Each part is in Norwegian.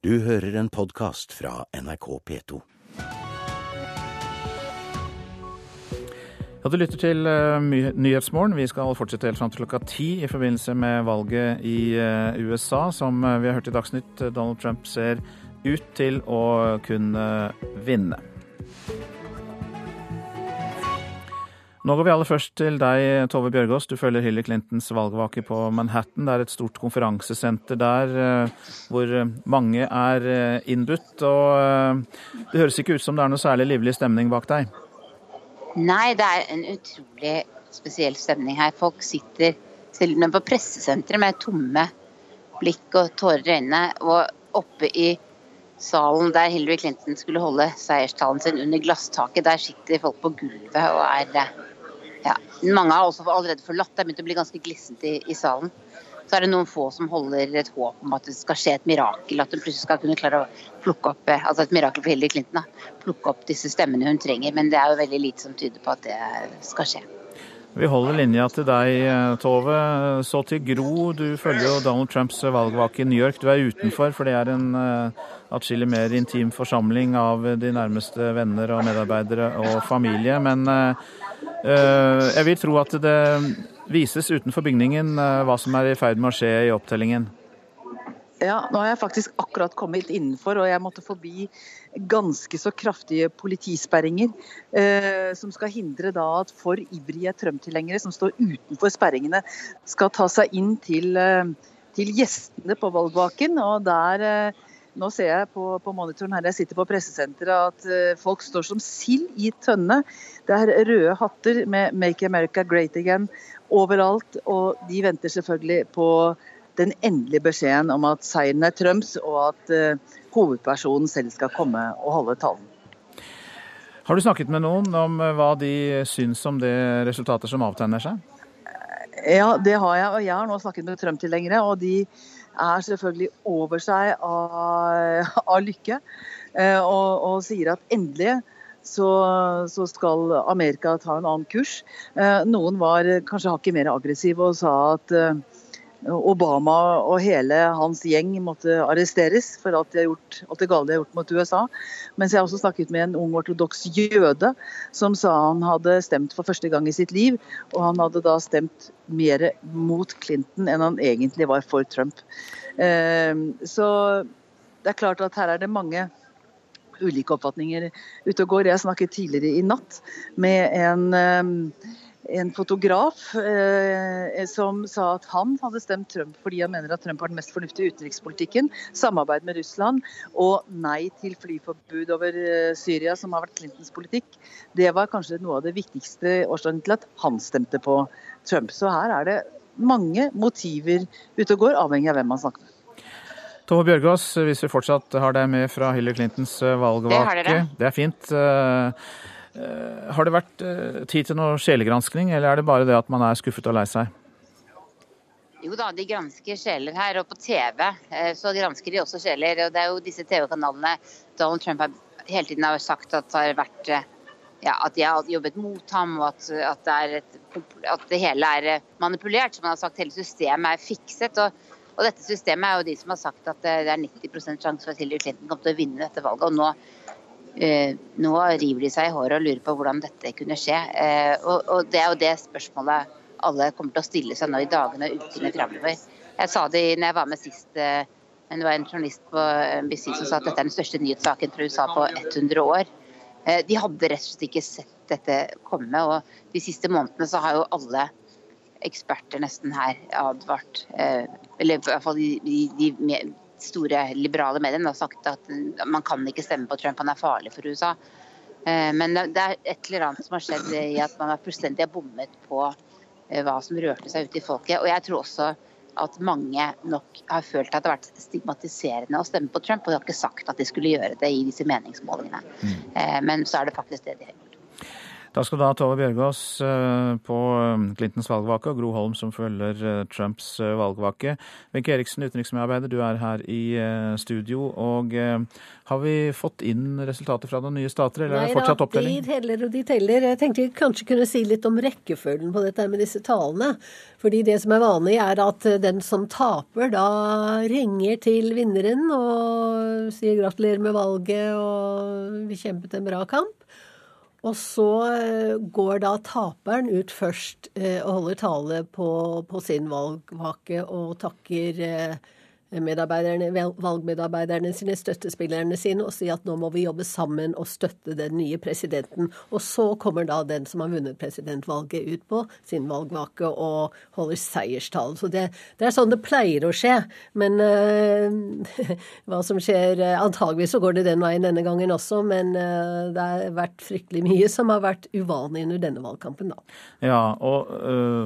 Du hører en podkast fra NRK P2. Ja, Du lytter til uh, Nyhetsmorgen. Vi skal fortsette helt fram til klokka ti i forbindelse med valget i uh, USA. Som uh, vi har hørt i Dagsnytt, Donald Trump ser ut til å kunne vinne. Nå går vi aller først til deg, Tove Bjørgaas. Du følger Hillary Clintons valgvake på Manhattan. Det er et stort konferansesenter der hvor mange er innbudt. Og det høres ikke ut som det er noe særlig livlig stemning bak deg? Nei, det er en utrolig spesiell stemning her. Folk sitter selv på pressesenteret med tomme blikk og tårer i øynene. Og oppe i salen der Hillary Clinton skulle holde seierstalen sin under glasstaket, der sitter folk på gulvet og er ja, Mange har også allerede forlatt. Det er begynt å bli ganske glissent i, i, salen. Så er det noen få som holder et håp om at det skal skje et mirakel. At hun plutselig skal kunne klare å plukke opp eh, altså et mirakel for Hillary Clinton. Da, plukke opp disse stemmene hun trenger. Men det er jo veldig lite som tyder på at det skal skje. Vi holder linja til deg, Tove. Så til Gro. Du følger jo Donald Trumps valgvake i New York. Du er utenfor, for det er en atskillig mer intim forsamling av de nærmeste venner og medarbeidere og familie. Men jeg vil tro at det vises utenfor bygningen hva som er i ferd med å skje i opptellingen. Ja, nå har jeg faktisk akkurat kommet innenfor, og jeg måtte forbi ganske så kraftige politisperringer. Eh, som skal hindre da at for ivrige Trump-tilhengere som står utenfor sperringene, skal ta seg inn til, eh, til gjestene på valgvaken. Og der eh, nå ser jeg på, på, monitoren her jeg sitter på pressesenteret at uh, folk står som sild i tønne. Det er røde hatter med 'Make America Great Again' overalt, og de venter selvfølgelig på den endelige beskjeden om at seieren er Trumps, og at uh, hovedpersonen selv skal komme og holde talen. Har du snakket med noen om eh, hva de syns om det resultatet som avtegner seg? Ja, det har jeg. Og jeg har nå snakket med Trump-tilhengere, og de er selvfølgelig over seg av, av lykke. Uh, og, og, sier at endelig så, så, skal Amerika ta en annen kurs. Uh, noen var kanskje hakket mer aggressive og sa at Obama og hele hans gjeng måtte arresteres for alt, de gjort, alt det gale de har gjort mot USA. Mens jeg har også snakket med en ung ortodoks jøde som sa han hadde stemt for første gang i sitt liv. Og han hadde da stemt mer mot Clinton enn han egentlig var for Trump. Ehm, så det er klart at her er det mange ulike oppfatninger ute og går. Jeg snakket tidligere i natt med en ehm, en fotograf eh, som sa at han hadde stemt Trump fordi han mener at Trump har den mest fornuftige utenrikspolitikken, samarbeid med Russland og nei til flyforbud over eh, Syria, som har vært Clintons politikk. Det var kanskje noe av det viktigste årsaken til at han stemte på Trump. Så her er det mange motiver ute og går, avhengig av hvem man snakker med. Tove Bjørgaas, hvis vi fortsatt har deg med fra Hillary Clintons eh, valgvake. Det, det er fint. Eh, har det vært eh, tid til noe sjelegransking, eller er det bare det at man er skuffet og lei seg? Jo da, de gransker sjeler her, og på TV eh, så gransker de også sjeler. og Det er jo disse TV-kanalene Donald Trump har hele tiden har sagt at har vært ja, at de har jobbet mot ham, og at, at, det et, at, det hele er manipulert. Som han har sagt, hele systemet er fikset. Og, og, dette systemet er jo de som har sagt at det er 90 sjanse for at Hillary Clinton kommer til å vinne dette valget. Og nå Eh, nå river de seg i håret og lurer på hvordan dette kunne skje. Eh, og Det er jo det spørsmålet alle kommer til å stille seg nå i dagene og ukene framover. Jeg sa det når jeg var med sist, eh, men det var en journalist på NBC som sa at dette er den største nyhetssaken fra USA på 100 år. De hadde rett og slett ikke sett dette komme. og De siste månedene så har jo alle eksperter nesten her advart, eller i hvert fall de, de, de store liberale mediene har sagt at man kan ikke stemme på Trump, han er farlig for USA. Eh, men det er et eller annet som har skjedd i at man har fullstendig bommet på eh, hva som rørte seg ute i folket. Og jeg tror også at mange nok har følt at det har vært stigmatiserende å stemme på Trump, og de har ikke sagt at de skulle gjøre det i disse meningsmålingene. Mm. Eh, men så er det faktisk det de har Da skal du ha Tove Bjørgaas eh, på eh, Clintons valgvake og Gro Holm som følger eh, Trumps valgvake. Wenche Eriksen, utenriksmedarbeider, du er her i studio. og Har vi fått inn resultater fra noen nye stater, eller er det fortsatt opptelling? Nei de teller og de teller. Jeg tenkte vi kanskje kunne si litt om rekkefølgen på dette med disse talene. Fordi det som er vanlig, er at den som taper, da ringer til vinneren og sier gratulerer med valget og vi kjempet en bra kamp. Og så eh, går da taperen ut først eh, og holder tale på, på sin valgvake og takker eh, valgmedarbeiderne sine, støttespillerne sine, og si at nå må vi jobbe sammen og støtte den nye presidenten. Og så kommer da den som har vunnet presidentvalget ut på sin valgvake og holder seierstall. Så det, det, er sånn det pleier å skje. Men uh, hva som skjer Antageligvis Antagelig så går det den veien denne gangen også, men uh, det har vært fryktelig mye som har vært uvanlig under denne valgkampen, da. Ja, og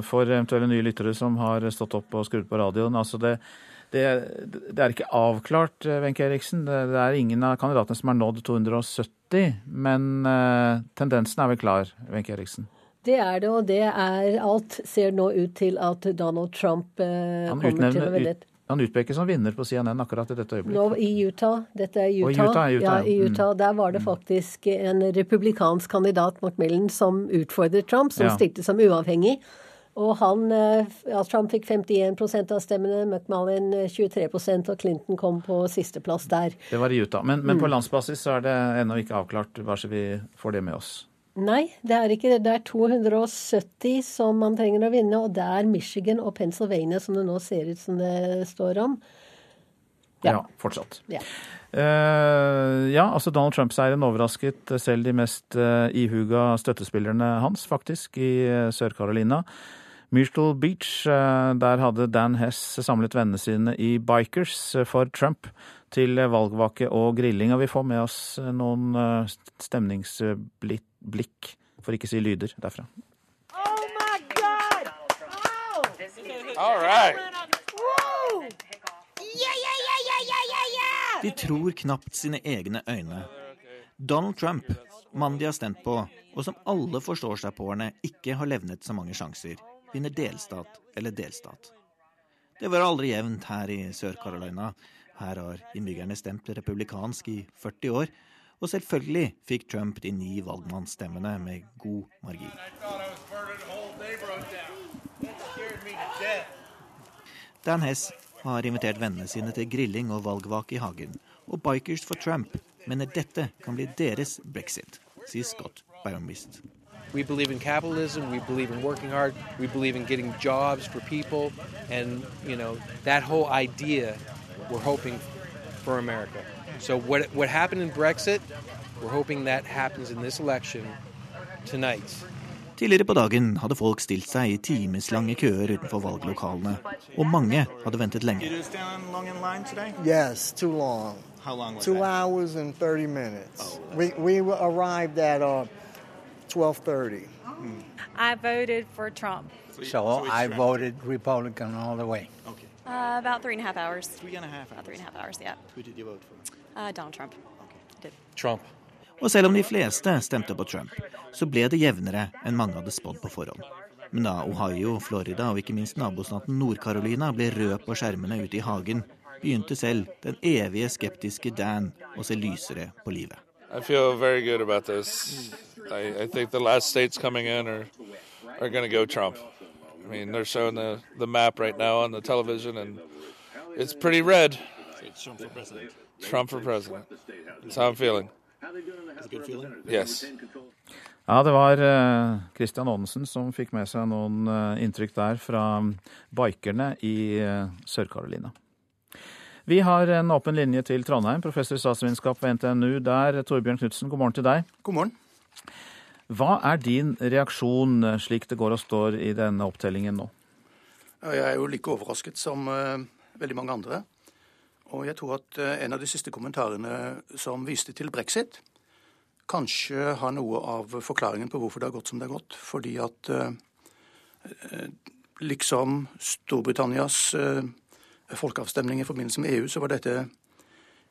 for eventuelle nye lyttere som har stått opp og skrudd på radioen. altså det det, det, er ikke avklart, eh, Wenche Eriksen. Det, det, er ingen av kandidatene som har nådd 270, men uh, tendensen er vel klar, Wenche Eriksen? Det er det, og det er alt ser nå ut til at Donald Trump uh, kommer til å vinne. Ut, han utpekes som vinner på CNN akkurat i dette øyeblikket. Nå i Utah. Dette er Utah. Og Utah, Utah, ja, i Utah. Mm. Der var det faktisk en republikansk kandidat, Macmillan, som utfordret Trump, som ja. stilte som uavhengig. Og han, eh, ja, Trump fikk 51% av stemmene, McMullen 23 eh, og Clinton kom på sisteplass der. Det var i Utah. Men, men på mm. landsbasis så er det ennå ikke avklart hva så vi får det med oss? Nei, det er ikke det. Det er 270 som man trenger å vinne, og det er Michigan og Pennsylvania som det nå ser ut som det står om. Ja, ja fortsatt. Ja. Uh, ja, altså Donald Trump-seieren overrasket selv de mest uh, ihuga støttespillerne hans, faktisk, i uh, Sør-Carolina. Myrtle Beach, eh, der hadde Dan Hess samlet vennene sine i Bikers eh, for Trump til valgvake og grilling. Og vi får med oss eh, noen stemningsblikk, for ikke å si lyder, derfra. Oh my God! Oh! All right. De tror knapt sine egne øyne. Donald Trump, mannen de har stemt på, og som alle forstår seg på henne, ikke har levnet så mange sjanser, vinner delstat eller delstat. Det var aldri jevnt her i Sør-Carolina. Her har innbyggerne stemt republikansk i 40 år. Og selvfølgelig fikk Trump de ni valgmannsstemmene med god margin. Dan Hess har invitert vennene sine til grilling og valgvake i hagen. Og Bikers for Trump mener dette kan bli deres brexit, sier Scott Byromist. We believe in capitalism. We believe in working hard. We believe in getting jobs for people, and you know that whole idea. We're hoping for America. So what what happened in Brexit, we're hoping that happens in this election tonight. Tidligere på dagen hadde folk stilt seg i timeslange køer utenfor valglokalene, og mange hadde ventet lenge. Yes, too long. How long was Two that? hours and 30 minutes. Oh, we, we arrived at uh, 12:30. Mm. I voted for Trump. So I voted Republican all the way. Okay. Uh, about three and a half hours. Three and a half hours. About three and a half hours. Yeah. Who did you vote for? Uh, Donald Trump. Okay. Did. Trump. Og selv om de fleste stemte på Trump, så ble det jevnere enn mange hadde spådd på forhånd. Men da Ohio, Florida og ikke minst nabostaten Nord-Carolina ble rød på skjermene ute i hagen, begynte selv den evige skeptiske Dan å se lysere på livet. I feel very good about this. I, I think the last states coming in are are going to go Trump. I mean, they're showing the the map right now on the television, and it's pretty red. Trump for president. Trump for president. That's how I'm feeling. It's a good feeling. Yes. Ja, det var Kristian Aanensen som fikk med seg noen eh, inntrykk der fra bikerne i eh, Sør-Carolina. Vi har en åpen linje til Trondheim, professor i statsvitenskap ved NTNU der. Torbjørn Knutsen, god morgen til deg. God morgen. Hva er din reaksjon slik det går og står i denne opptellingen nå? Jeg er jo like overrasket som uh, veldig mange andre. Og jeg tror at uh, en av de siste kommentarene som viste til brexit, kanskje har noe av forklaringen på hvorfor det har gått som det har gått. Fordi at liksom Storbritannias folkeavstemning i forbindelse med EU, så var dette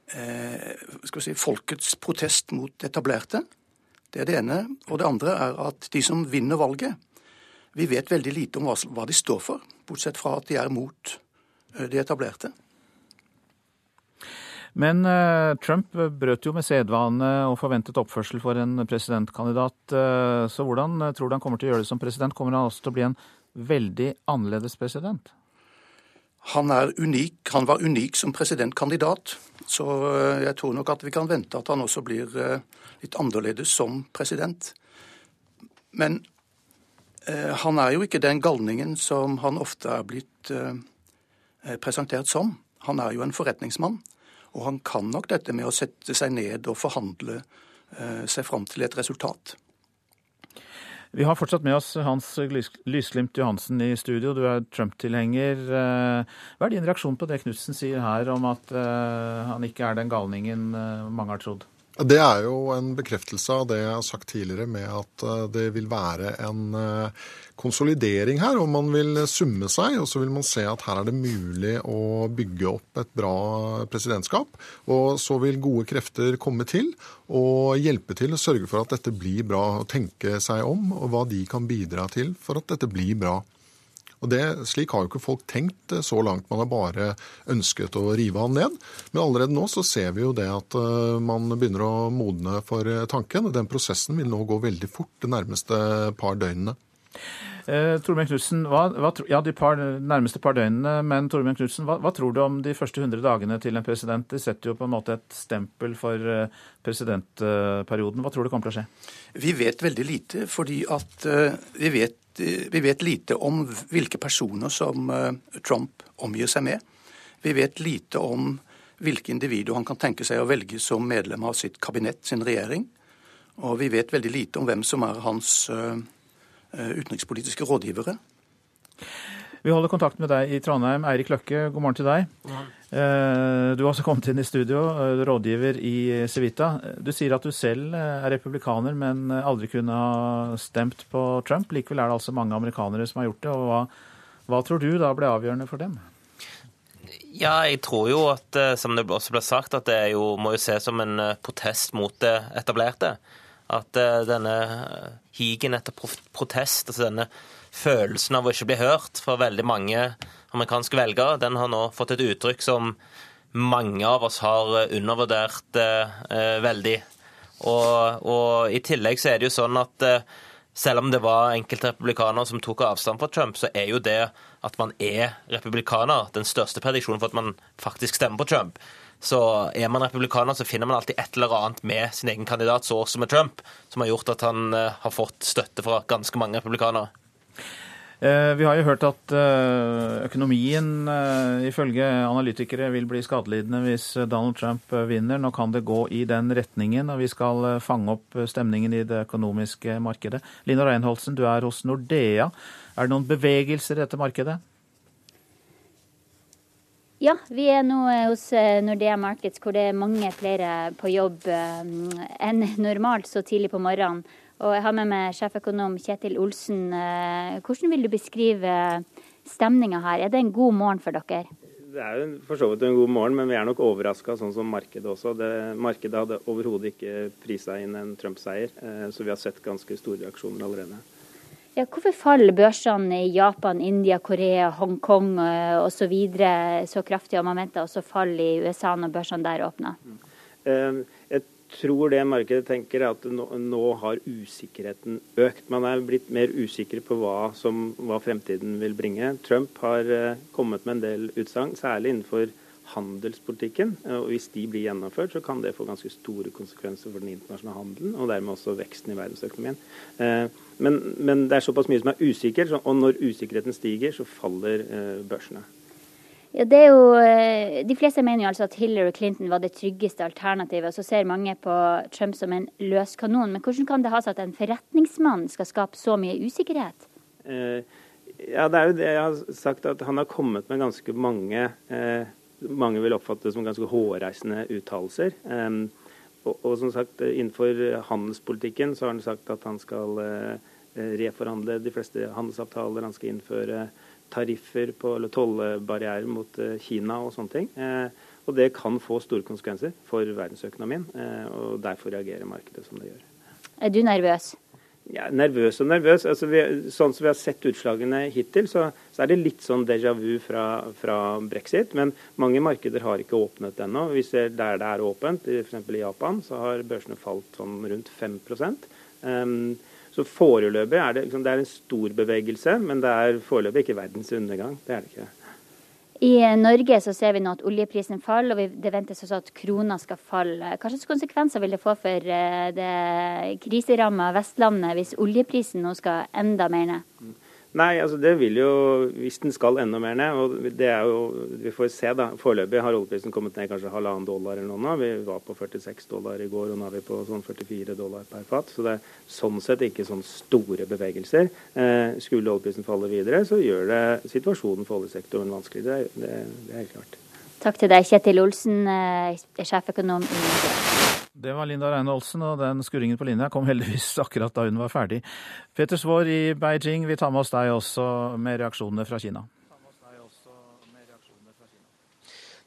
vi si, folkets protest mot det etablerte. Det er det ene. Og det andre er at de som vinner valget, vi vet veldig lite om hva de står for, bortsett fra at de er mot eh, de etablerte. Men eh, Trump brøt jo med sedvane og forventet oppførsel for en presidentkandidat. Eh, så hvordan tror du han kommer til å gjøre det som president? Kommer han også til å bli en veldig annerledes president? Han er unik. Han var unik som presidentkandidat. Så uh, jeg tror nok at vi kan vente at han også blir litt annerledes som president. Men han er jo ikke den galningen som han ofte er blitt presentert som. Han er jo en forretningsmann. Og han kan nok dette med å sette seg ned og forhandle eh, seg fram til et resultat. Vi har fortsatt med oss Hans Lysglimt Johansen i studio. Du er Trump-tilhenger. Eh, hva er din reaksjon på det Knutsen sier her om at eh, han ikke er den galningen mange har trodd? Det er jo en bekreftelse av det jeg har sagt tidligere, med at eh, det vil være en eh, konsolidering her. Og man vil summe seg, og så vil man se at her er det mulig å bygge opp et bra presidentskap. Og så vil gode krefter komme til og hjelpe til å sørge for at dette blir bra. Og tenke seg om, og hva de kan bidra til for at dette blir bra. Og det, Slik har jo ikke folk tenkt eh, så langt. Man har bare ønsket å rive han ned. Men allerede nå så ser vi jo det at eh, man begynner å modne for eh, tanken. Den prosessen vil nå gå veldig fort de nærmeste par døgnene. Eh, Torbjørn Knudsen, ja, de par, nærmeste par døgnene, men Torbjørn Knudsen, hva, hva, tror du om de første 100 dagene til en president? De setter jo på en måte et stempel for presidentperioden. Hva tror du kommer til å skje? Vi vet veldig lite, fordi at vi vet vi vet lite om hvilke personer som eh, Trump omgir seg med. Vi vet lite om hvilke individer han kan tenke seg å velge som medlem av sitt kabinett, sin regjering. Og vi vet veldig lite om hvem som er hans eh, eh, utenrikspolitiske rådgivere. Vi holder kontakt med deg i Trondheim. Eirik Løkke, god morgen til deg. Eh, du har også kommet inn i studio, eh, rådgiver i Civita. Du sier at du selv er republikaner, men aldri kunne ha stemt på Trump. Likevel er det altså mange amerikanere som har gjort det. og Hva, hva tror du da ble avgjørende for dem? Ja, jeg tror jo at, eh, som det også ble sagt, at det jo, må jo ses som en protest mot det etablerte. At denne higen etter protest, altså denne følelsen av å ikke bli hørt for veldig mange amerikanske velgere, den har nå fått et uttrykk som mange av oss har undervurdert eh, veldig. Og, og, i tillegg så er det jo sånn at eh, selv om det var enkelte republikanere som tok avstand fra Trump, så er jo det at man er republikaner, den største prediksjonen for at man faktisk stemmer på Trump. Så er man republikaner, så finner man alltid et eller annet med sin egen kandidat, så også med Trump, som har gjort at han eh, har fått støtte fra ganske mange republikanere. Eh, vi har jo hørt at eh, økonomien eh, ifølge analytikere vil bli skadelidende hvis Donald Trump vinner. Nå kan det gå i den retningen, og vi skal fange opp stemningen i det økonomiske markedet. Lina Reinholsen, du er hos Nordea. Er det noen bevegelser i dette markedet? Ja, vi er nå hos Nordea Markets hvor det er mange flere på jobb enn normalt så tidlig på morgenen. Og jeg har med meg sjeføkonom Kjetil Olsen. Eh, hvordan vil du beskrive stemninga her? Er det en god morgen for dere? Det er jo for så vidt en god morgen, men vi er nok overraska, sånn som markedet også. Det, markedet hadde overhodet ikke prisa inn en Trump-seier, eh, så vi har sett ganske store reaksjoner allerede. Ja, hvorfor faller børsene i Japan, India, Korea, Hongkong eh, osv. Så, videre, så kraftig, og man venter også fall i USA når børsene der åpner? Mm tror det markedet tenker er at nå, nå, har usikkerheten økt. Man er blitt mer usikker på hva, som, hva fremtiden vil bringe. Trump har uh, kommet med en del utsagn, særlig innenfor handelspolitikken. og Hvis de blir gjennomført, så kan det få ganske store konsekvenser for den internasjonale handelen, og dermed også veksten i verdensøkonomien. Uh, men, men, det er såpass mye som er usikkert, og når usikkerheten stiger, så faller uh, børsene. Ja, det er jo, eh, De fleste mener jo altså at Hillary Clinton var det tryggeste alternativet. og Så ser mange på Trump som en løs kanon. Men hvordan kan det ha seg at en forretningsmann skal skape så mye usikkerhet? Eh, ja, det er jo det jeg har sagt, at han har kommet med ganske mange eh, Mange vil oppfatte det som ganske hårreisende uttalelser. Eh, og, og, som sagt, innenfor handelspolitikken så har han sagt at han skal eh, reforhandle de fleste handelsavtaler. Han skal innføre tariffer på, eller tollbarrierer mot eh, Kina og sånne ting. Eh, og det kan få store konsekvenser for verdensøkonomien, eh, og derfor reagerer markedet som det gjør. Er du nervøs? Ja, nervøs og nervøs. Altså, vi, sånn som vi har sett utslagene hittil, så, så er det litt sånn déjà vu fra, fra, brexit. Men mange markeder har ikke åpnet ennå. Vi ser der det er åpent, f.eks. i Japan, så har børsene falt sånn rundt 5 um, Så foreløpig er det, liksom, det er en stor bevegelse, men det er foreløpig ikke verdens undergang. Det er det ikke. I Norge så ser vi nå at oljeprisen faller, og det ventes også at krona skal falle. Hva slags konsekvenser vil det få for eh, det kriseramma Vestlandet hvis oljeprisen nå skal enda mer ned? Nei, altså det vil jo, hvis den skal enda mer ned, og det er jo, vi får se da, Foreløpig har oljeprisen kommet ned kanskje halvannen dollar eller noe nå. Vi var på 46 dollar i går, og nå er vi på sånn 44 dollar per fat. Så det er sånn sett ikke sånn store bevegelser. Eh, skulle oljeprisen falle videre, så gjør det situasjonen for oljesektoren vanskelig. Det, det, det er helt klart. Takk til deg, Kjetil Olsen, eh, sjeføkonom i Norge. Det var Linda Reine Olsen, og den skurringen på linja kom heldigvis akkurat da hun var ferdig. Peter Svaar i Beijing, vi tar med oss deg også med reaksjonene fra Kina.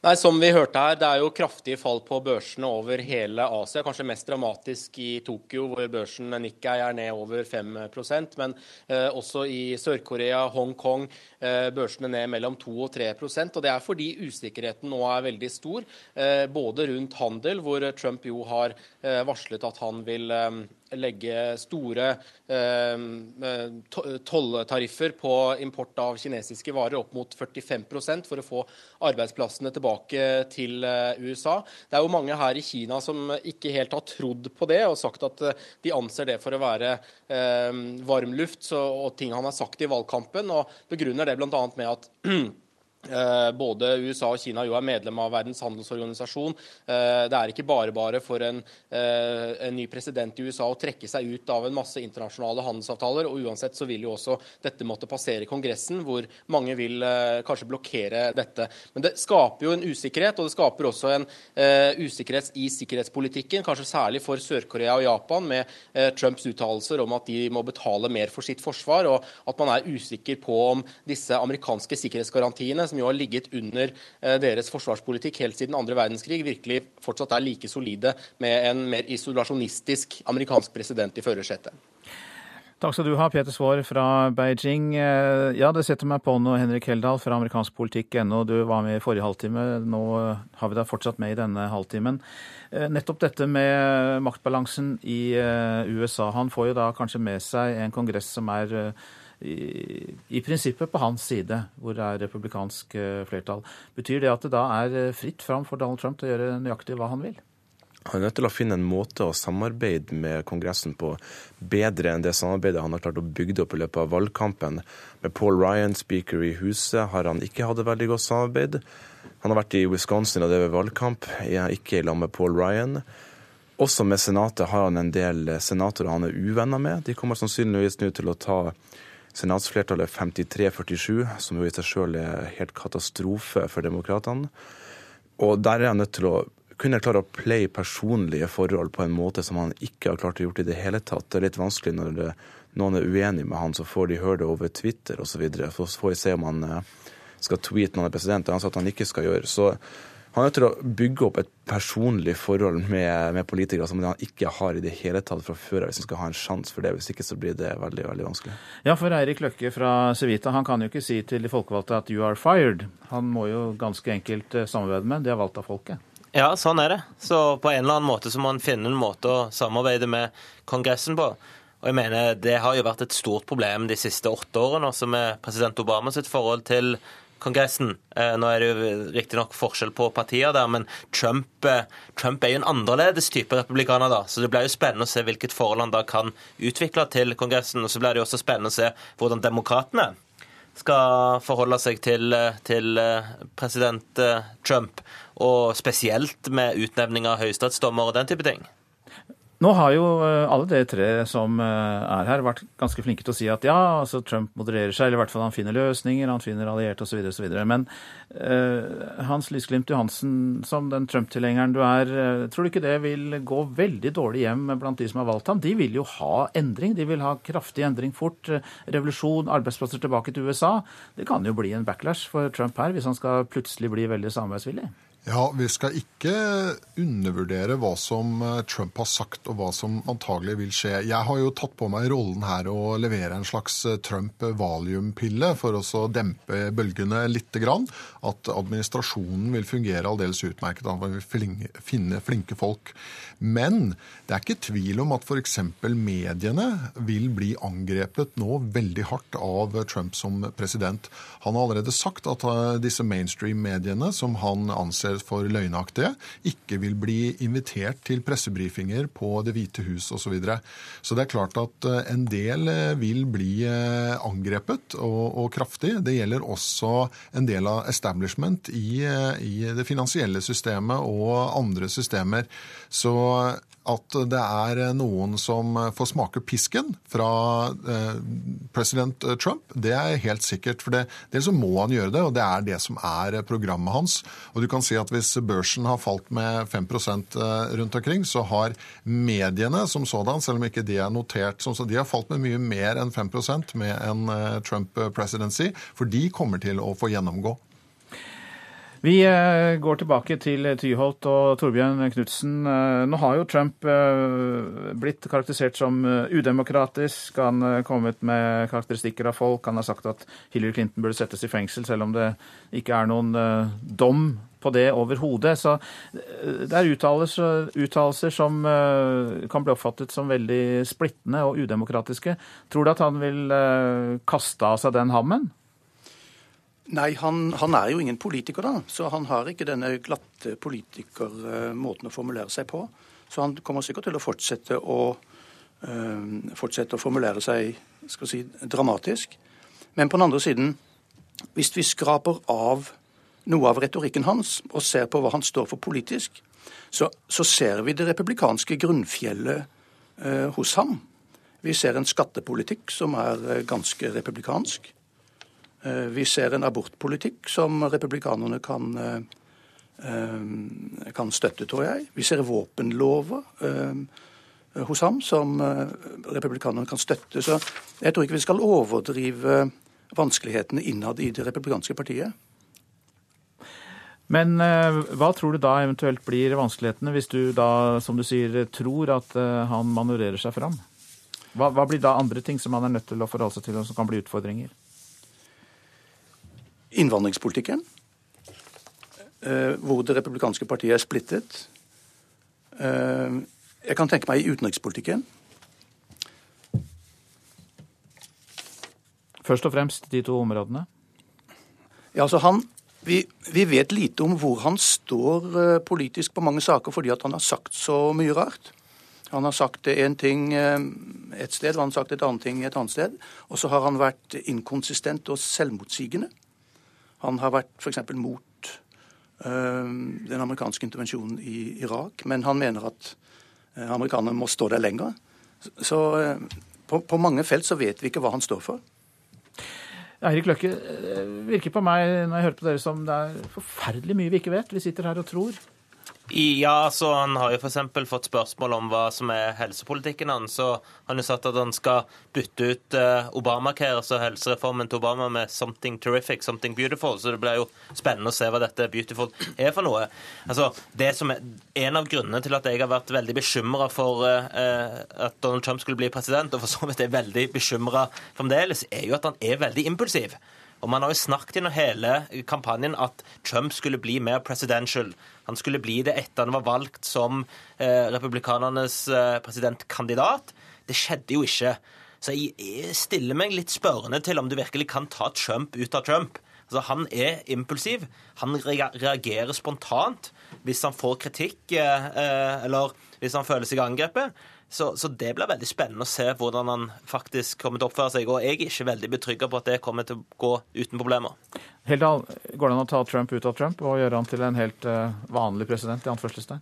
Nei, Som vi hørte her, det er jo kraftige fall på børsene over hele Asia. Kanskje mest dramatisk i Tokyo, hvor børsen Nikkei er ned over 5% Men eh, også i Sør-Korea, Hongkong, eh, børsene ned mellom 2 og 3% og Det er fordi usikkerheten nå er veldig stor, eh, både rundt handel, hvor Trump jo har eh, varslet at han vil eh, legge store eh, tolltariffer på import av kinesiske varer, opp mot 45% for å få arbeidsplassene tilbake til eh, USA. Det er jo mange her i Kina som ikke helt har trodd på det, og sagt at eh, de anser det for å være varmluft og ting han har sagt i valgkampen, og begrunner det bl.a. med at både USA og Kina jo er medlem av Verdens handelsorganisasjon. Eh, det er ikke bare bare for en, eh, en, ny president i USA å trekke seg ut av en masse internasjonale handelsavtaler. og Uansett så vil jo også dette måtte passere Kongressen, hvor mange vil kanskje blokkere dette. Men det skaper jo en usikkerhet, og det skaper også en usikkerhet i sikkerhetspolitikken, kanskje særlig for Sør-Korea og Japan, med Trumps uttalelser om at de må betale mer for sitt forsvar, og at man er usikker på om disse amerikanske sikkerhetsgarantiene som jo har ligget under eh, deres forsvarspolitikk helt siden andre verdenskrig, virkelig fortsatt er like solide med en mer isolasjonistisk amerikansk president i førersetet. Takk skal du ha, Peter Svaar fra Beijing. Eh, ja, det setter meg på nå, Henrik Heldal fra amerikanskpolitikk.no. Du var med i forrige halvtime. Nå har vi deg fortsatt med i denne halvtimen. Eh, nettopp dette med maktbalansen i USA. Han får jo da kanskje med seg en kongress som er i, i, prinsippet på hans side, hvor det er republikansk eh, flertall. Betyr det at det da er eh, fritt fram for Donald Trump til å gjøre nøyaktig hva han vil? Han er nødt til å finne en måte å samarbeide med Kongressen på bedre enn det samarbeidet han har klart å bygge opp i løpet av valgkampen. Med Paul Ryan, speaker i Huset, har han ikke hatt et veldig godt samarbeid. Han har vært i Wisconsin og drevet valgkamp, ikke i lag med Paul Ryan. Også med Senatet har han en del senatorer han er uvenner med. De kommer sannsynligvis nå til å ta Senatsflertallet 53-47, som jo i seg sjøl er helt katastrofe for demokratene. Og der er han nødt til å kunne klare å play personlige forhold på en måte som han ikke har klart å gjort i det hele tatt. Det er litt vanskelig når det, noen er uenig med han, så får de høre det over Twitter osv. Så, så får vi se om han eh, skal tweete når han er president. Det har han sagt han ikke skal gjøre. Så han er nødt til å bygge opp et personlig forhold med, med, politikere som han ikke har i det hele tatt fra før hvis han skal ha en sjanse for det. Hvis ikke så blir det veldig veldig vanskelig. Ja, for Eirik Løkke fra Civita han kan jo ikke si til de folkevalgte at you are fired. Han må jo ganske enkelt eh, samarbeide med. De er valgt av folket. Ja, sånn er det. Så på en eller annen måte så må han finne en måte å samarbeide med Kongressen på. Og jeg mener, Det har jo vært et stort problem de siste åtte årene også med president Obama sitt forhold til Kongressen. Eh, nå er det jo riktignok forskjell på partier der, men Trump, eh, Trump, er jo en annerledes type republikaner, da. Så det blir jo spennende å se hvilket forhold han da kan utvikle til Kongressen. Og så blir det jo også spennende å se hvordan demokratene skal forholde seg til, eh, til president Trump, og spesielt med utnevning av høyesterettsdommer og den type ting. Nå har jo eh, alle de tre som eh, er her, vært ganske flinke til å si at ja, altså Trump modererer seg, eller i hvert fall han finner løsninger, han finner allierte osv. osv. Men uh, Hans Lysglimt Johansen, som den Trump-tilhengeren du er, tror du ikke det vil gå veldig dårlig hjem blant de som har valgt ham? De vil jo ha endring, de vil ha kraftig endring fort. Revolusjon, arbeidsplasser tilbake til USA. Det kan jo bli en backlash for Trump her, hvis han skal plutselig bli veldig samarbeidsvillig. Ja, Vi skal ikke undervurdere hva som eh, Trump har sagt og hva som antagelig vil skje. Jeg har jo tatt på meg rollen her å levere en slags eh, Trump-valiumpille for å dempe bølgene litt. At administrasjonen vil fungere aldeles utmerket. Man vil finne flinke folk. Men det er ikke tvil om at f.eks. mediene vil bli angrepet nå veldig hardt av Trump som president. Han har allerede sagt at eh, disse mainstream-mediene, som han anser for løgnaktige, ikke vil bli invitert til pressebrifinger på Det hvite hus osv. Så, videre. så det er klart at eh, en del eh, vil bli eh, angrepet, og, og kraftig. Det gjelder også en del av establishment i, i det finansielle systemet og andre systemer. Så at det er noen som får smake pisken fra eh, president Trump, det er helt sikkert. For det, det så må han gjøre det, og det er det som er programmet hans. Og du kan si at Hvis børsen har falt med 5 eh, rundt omkring, så har mediene som sådan, selv om ikke de er notert som så, de har falt med mye mer enn 5% med en eh, Trump presidency, for de kommer til å få gjennomgå. Vi eh, går tilbake til Tyholt og Torbjørn Knutsen. Eh, nå har jo Trump eh, blitt karakterisert som udemokratisk. Han har kommet med karakteristikker av folk. Han har sagt at Hillary Clinton burde settes i fengsel, selv om det ikke er noen dom på det overhodet. Så det er uttalelser, som kan bli oppfattet som veldig splittende og udemokratiske. Tror du at han vil kaste av seg den hammen? Nei, han, han, er jo ingen politiker, da. Så han har ikke denne glatte politikermåten å formulere seg på. Så han kommer sikkert til å fortsette å, øh, fortsette å formulere seg skal si, dramatisk. Men på den andre siden, hvis vi skraper av noe av retorikken hans og ser på hva han står for politisk, så, så ser vi det republikanske grunnfjellet øh, hos ham. Vi ser en skattepolitikk som er uh, ganske republikansk. Eh, vi ser en abortpolitikk som republikanerne kan, eh, eh, kan støtte, tror jeg. Vi ser våpenlover hos ham som republikanerne kan støtte. Så jeg tror ikke vi skal overdrive vanskelighetene innad i det republikanske partiet. Men hva tror du da eventuelt blir vanskelighetene, hvis du da, som du sier, tror at han manøvrerer seg fram? Hva, hva blir da andre ting som han er nødt til å forholde seg til, og som kan bli utfordringer? Innvandringspolitikken, eh, hvor det republikanske partiet er splittet. Eh, jeg kan tenke meg i utenrikspolitikken. Først og fremst de to områdene? Ja, altså han, vi, vi, vet lite om hvor han står eh, politisk på mange saker, fordi han har sagt så mye rart. Han har sagt én ting et sted, og han har sagt et annet ting et annet sted. Og så har han vært inkonsistent og selvmotsigende. Han har vært f.eks. mot uh, den amerikanske intervensjonen i Irak, men han mener at uh, amerikanerne må stå der lenger. Så uh, på, på, mange felt så vet vi ikke hva han står for. Eirik Løkke, det virker på meg når jeg hører på dere som det er forferdelig mye vi ikke vet. Vi sitter her og tror. Ja, så Han har jo f.eks. fått spørsmål om hva som er helsepolitikken hans. Så han har sagt at han skal bytte ut uh, Obamacare, altså helsereformen til Obama, med 'something terrific', 'something beautiful'. Så det blir jo spennende å se hva dette 'beautiful' er for noe. Altså, det som er En av grunnene til at jeg har vært veldig bekymra for uh, at Donald Trump skulle bli president, og for så vidt er veldig bekymra fremdeles, er jo at han er veldig impulsiv. Og Man har jo snakket gjennom hele kampanjen at Trump skulle bli mer presidential. Han skulle bli det etter han var valgt som eh, republikanernes eh, presidentkandidat. Det skjedde jo ikke. Så jeg stiller meg litt spørrende til om du virkelig kan ta Trump ut av Trump. Altså, Han er impulsiv. Han reagerer spontant hvis han får kritikk eh, eh, eller hvis han føler seg angrepet. Så, så, det blir veldig spennende å se hvordan han faktisk kommer til å oppføre seg. Og jeg er ikke veldig betrygga på at det kommer til å gå uten problemer. Heldal, går det an å ta Trump ut av Trump og gjøre han til en helt uh, vanlig president? i anførselstegn?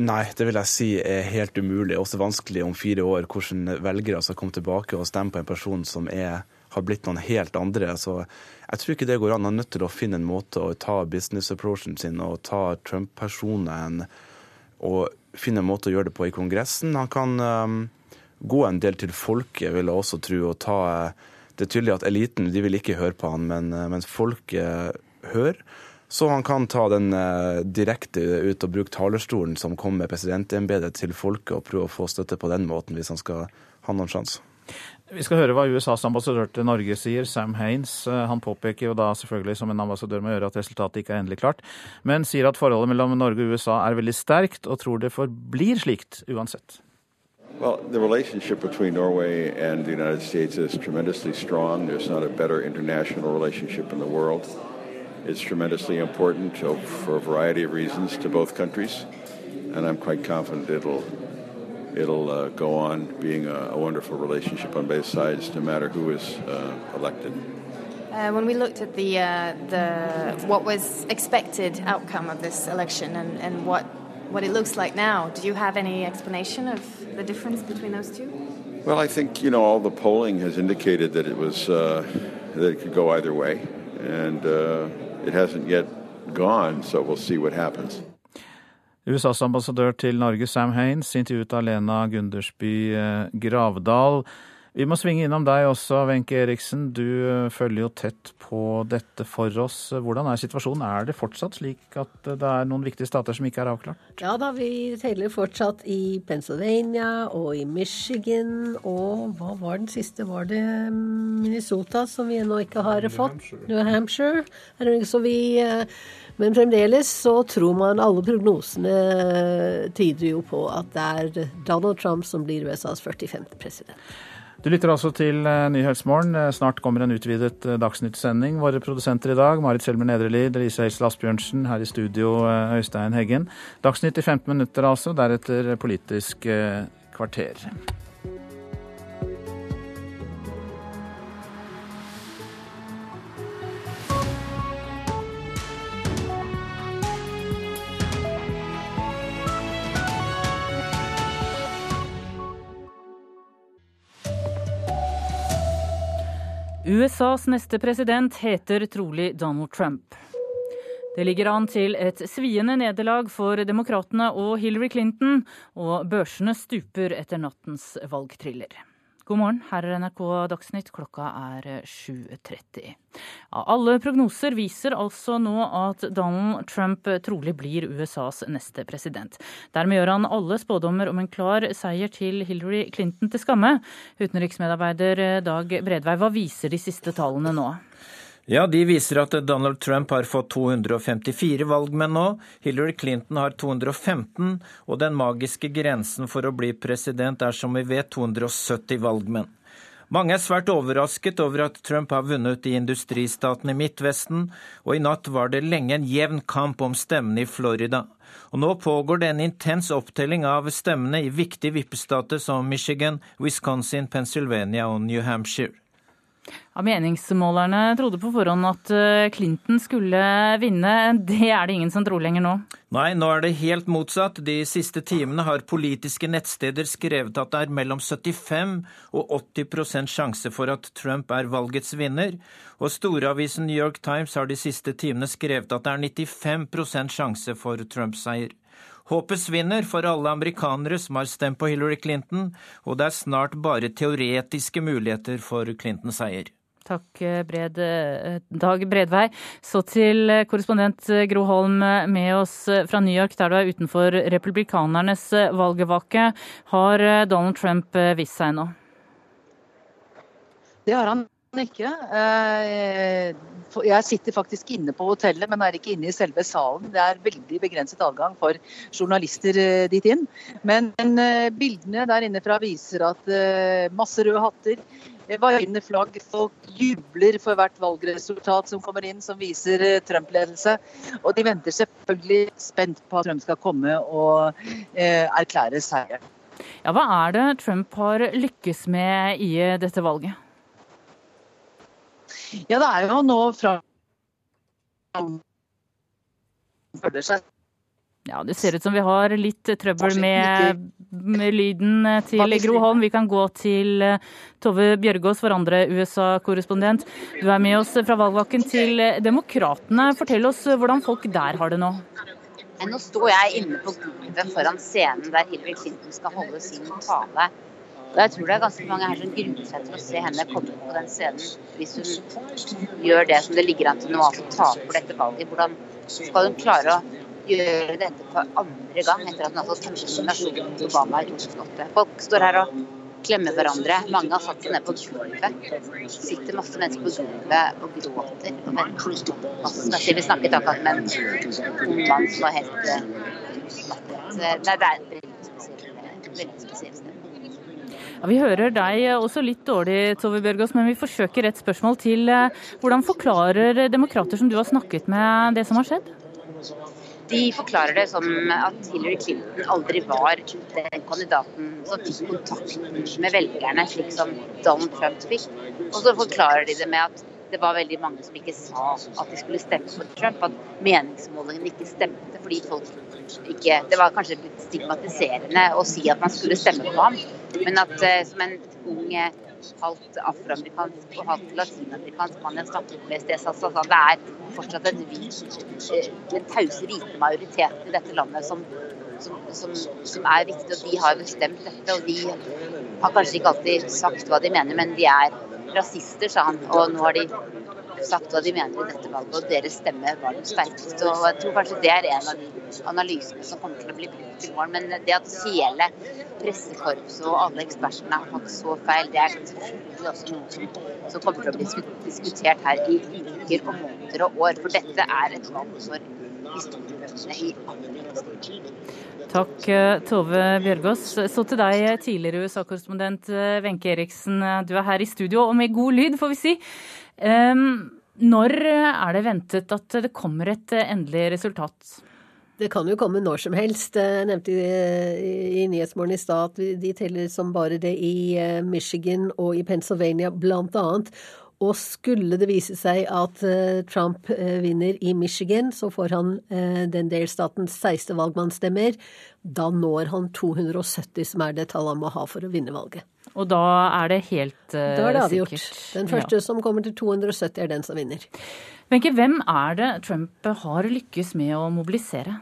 Nei, det vil jeg si er helt umulig. Også vanskelig om fire år hvordan velgere skal komme tilbake og stemme på en person som er, har blitt noen helt andre. Så jeg tror ikke det går an. Han er nødt til å finne en måte å ta business approachen sin og ta Trump-personen og finne en måte å gjøre det på i Kongressen. Han kan um, gå en del til folket, vil jeg også tro, og ta Det er tydelig at eliten de vil ikke høre på han, men uh, mens folket hører, Så han kan ta den eh, direkte ut og bruke talerstolen som kom med presidentembetet til folket, og prøve å få støtte på den måten hvis han skal ha noen sjanse. Vi skal høre hva USAs ambassadør til Norge sier, Sam Haines. Eh, han påpeker jo da selvfølgelig som en ambassadør må gjøre at resultatet ikke er endelig klart, men sier at forholdet mellom Norge og USA er veldig sterkt, og tror det forblir slikt uansett. Well, the relationship between Norway and the United States is tremendously strong. There's not a better international relationship in the world. It's tremendously important for a variety of reasons to both countries, and I'm quite confident it'll it'll uh, go on being a, a, wonderful relationship on both sides, no matter who is uh, elected. Uh, when we looked at the uh, the what was expected outcome of this election and, and what what it looks like now, do you have any explanation of the difference between those two? Well, I think you know all the polling has indicated that it was uh, that it could go either way, and uh, it hasn't yet gone. So we'll see what happens. USAs ambassadør til Norge, Sam Haines, intervjuet av Lena Gundersby eh, Gravdal. Vi må svinge innom deg også, Wenche Eriksen. Du eh, følger jo tett på dette for oss. Hvordan er situasjonen? Er det fortsatt slik at det er noen viktige stater som ikke er avklart? Ja da, vi teller fortsatt i Pennsylvania og i Michigan og hva var den siste? Var det Minnesota som vi ennå ikke har fått? New Hampshire. New Hampshire. Så vi eh, men fremdeles så tror man alle prognosene tyder jo på at det er Donald Trump som blir USAs 45. president. Du lytter altså til eh, Nyhetsmorgen. Eh, snart kommer en utvidet dagsnyttsending. Våre produsenter i dag, Marit Selmer Nedrelid, Lise Helsel Asbjørnsen. Her i studio, Øystein Heggen. Dagsnytt i 15 minutter altså, deretter Politisk kvarter. USAs neste president heter trolig Donald Trump. Det ligger an til et sviende nederlag for demokratene og Hillary Clinton, og børsene stuper etter nattens valgthriller. God morgen, her er NRK Dagsnytt, klokka er 7.30. Ja, alle prognoser viser altså nå at Donald Trump trolig blir USAs neste president. Dermed gjør han alle spådommer om en klar seier til Hillary Clinton til skamme. Utenriksmedarbeider Dag Bredvei, hva viser de siste tallene nå? Ja, De viser at Donald Trump har fått 254 valgmenn nå. Hillary Clinton har 215, og den magiske grensen for å bli president er som vi vet 270 valgmenn. Mange er svært overrasket over at Trump har vunnet i industristaten i Midtvesten, og i natt var det lenge en jevn kamp om stemmene i Florida. Og nå pågår det en intens opptelling av stemmene i viktige vippestater som Michigan, Wisconsin, Pennsylvania og New Hampshire. Ja, meningsmålerne trodde på forhånd at eh, Clinton skulle vinne. Det er det ingen som tror lenger nå? Nei, nå er det helt motsatt. De siste timene har politiske nettsteder skrevet at det er mellom 75 og 80% sjanse for at Trump er valgets vinner. Og storavisen New York Times har de siste timene skrevet at det er 95% sjanse for Trumps seier. Håpet svinner for alle amerikanere som har stemt på Hillary Clinton, og det er snart bare teoretiske muligheter for Clintons seier. Takk, Bred, Dag Bredvei. Så til korrespondent Gro Holm med oss fra New York, der du er utenfor republikanernes valgvake. Har Donald Trump vist seg nå? Det har han ikke. Eh, jeg sitter faktisk inne på hotellet, men er ikke inne i selve salen. Det er veldig begrenset adgang for journalister eh, dit inn. Men eh, bildene der inne fra viser at masse røde hatter, vaiende flagg, folk jubler for hvert valgresultat som kommer inn som viser Trump-ledelse. Og de venter selvfølgelig spent på at Trump skal komme og erklære seier. Ja, hva er det Trump har lykkes med i dette valget? Ja, det er jo nå fra føler seg ja, Det ser ut som vi har litt trøbbel med, med lyden til Gro Holm. Vi kan gå til eh, Tove Bjørgaas, vår andre USA-korrespondent. Du er med oss fra valgvaken til Demokratene. Fortell oss hvordan folk der har det nå. Nå står jeg inne på gulvet foran scenen der Hillary Clinton skal holde sin tale. Og jeg tror det er ganske mange her som gruer seg til å se henne komme på den scenen hvis hun gjør det som det ligger an til nå, altså taper dette valget. Hvordan skal hun klare å gjøre dette for andre gang etter at hun altså fått nominasjonen til Obama i 2008. Folk står her og klemmer hverandre. Mange har satt seg ned på gulvet. sitter masse mennesker på gulvet og gråter og venter. Vi snakket akkurat med en ung mann som var helt Nei, det er et veldig spesielt sted. Ja, vi hører deg også litt dårlig, Tove Bjørgaas, men vi forsøker et spørsmål til. Hvordan forklarer demokrater som du har snakket med, det som har skjedd? De forklarer det som at Hillary Clinton aldri var den kandidaten som fikk kontakt med velgerne, slik som Donald Trump fikk. Og så forklarer de det med at det var veldig mange som ikke sa at de skulle stemme på Trump, at meningsmålingene ikke stemte fordi folk ikke Det var kanskje litt stigmatiserende å si at man skulle stemme på ham, men at uh, som en ung halvt afroamerikansk og halvt latinamerikansk mann jeg snakket med i sted, sa at det er fortsatt en den tause hvite majoritet i dette landet som, som, som, som, er viktig. Og de har bestemt dette, og de har kanskje ikke alltid sagt hva de mener, men de er rasister, sa han. Og nå har de sagt hva de mener i dette valget, og deres stemme var den sterkeste. Og jeg tror kanskje det er en av de analysene som kommer til å bli brukt i morgen. Men det at hele pressekorpset og alle ekspertene har fått så feil, det er selvfølgelig også noe som, som kommer til å bli diskutert her i uker og måneder og år. For dette er et valg for historiebøkene i amerikansk Takk, Tove Bjørgaas. Så til deg, tidligere USA-korrespondent Wenche Eriksen. Du er her i studio, og med god lyd, får vi si. Når er det ventet at det kommer et endelig resultat? Det kan jo komme når som helst. Jeg nevnte i Nyhetsmorgen i stad at de teller som bare det i eh, Michigan og i Pennsylvania blant annet. Og skulle det vise seg at eh, Trump eh, vinner i Michigan, så får han den delstatens 16 valgmannsstemmer. Da når han 270, som er det tallet han må ha for å vinne valget. Og da er det helt uh, Da er det avgjort. Den første ja. som kommer til 270, er den som vinner. Wenche, hvem er det Trump har lykkes med å mobilisere?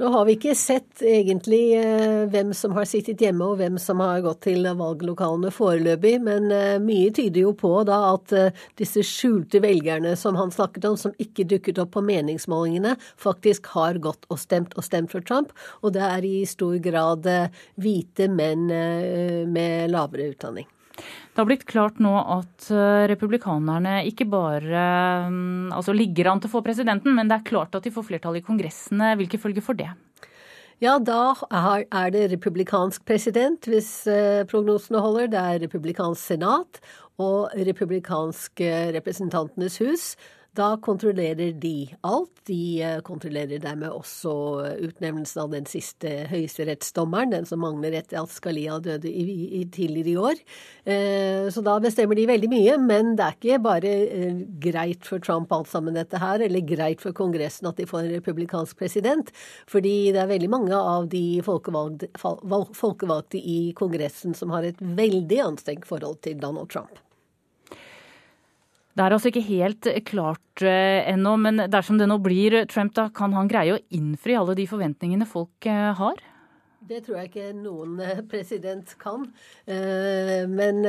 Nå har vi ikke sett egentlig eh, hvem som har sittet hjemme og hvem som har gått til valglokalene foreløpig, men eh, mye tyder jo på da at eh, disse skjulte velgerne som han snakket om, som ikke dukket opp på meningsmålingene, faktisk har gått og stemt og stemt for Trump. Og det er i stor grad hvite menn med lavere utdanning. Det har blitt klart nå at eh, republikanerne ikke bare mm, altså ligger an til å få presidenten, men det er klart at de får flertall i kongressene. Hvilke følger for det? Ja, da er det republikansk president, hvis eh, prognosene holder. Det er republikansk senat og republikansk representantenes hus. Da kontrollerer de alt. De eh, kontrollerer dermed også utnevnelsen av den siste høyesterettsdommeren, den som mangler etter at Scalia døde i, i, tidligere i år. Eh, så da bestemmer de veldig mye. Men det er ikke bare eh, greit for Trump alt sammen dette her, eller greit for Kongressen at de får en republikansk president. Fordi det er veldig mange av de folkevalgte, folkevalgte i Kongressen som har et veldig anstrengt forhold til Donald Trump. Det er altså ikke helt klart eh, ennå, men dersom det nå blir Trump, da kan han greie å innfri alle de forventningene folk eh, har? Det tror jeg ikke noen eh, president kan. Men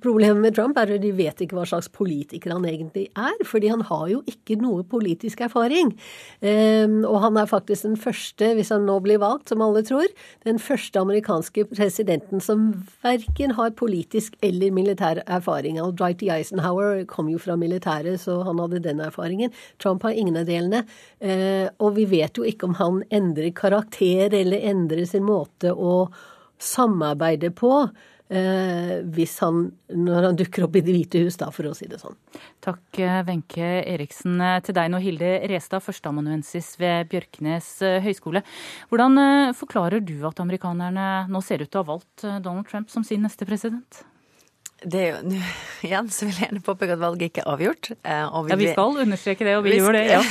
Problemet med Trump er at de vet ikke hva slags politiker han egentlig er. Fordi han har jo ikke noe politisk erfaring. Um, og han er faktisk den første, hvis han nå blir valgt, som alle tror, den første amerikanske presidenten som verken har politisk eller militær erfaring. Al Dwight Eisenhower kom jo fra militæret, så han hadde den erfaringen. Trump har ingen av delene. Uh, og vi vet jo ikke om han endrer karakter eller endrer sin måte å samarbeide på. Eh, hvis han, når han dukker opp i Det hvite hus, da, for å si det sånn. Takk, eh, Wenche Eriksen. Eh, til deg nå, Hilde Restad, førsteamanuensis ved Bjørknes høgskole. Hvordan forklarer du at amerikanerne nå ser ut til å ha valgt Donald Trump som sin neste president? Det er jo, igjen så vil jeg gjerne påpeke at valget ikke er avgjort. Vi ja, Vi skal understreke det, og vi, vi gjør det, ja.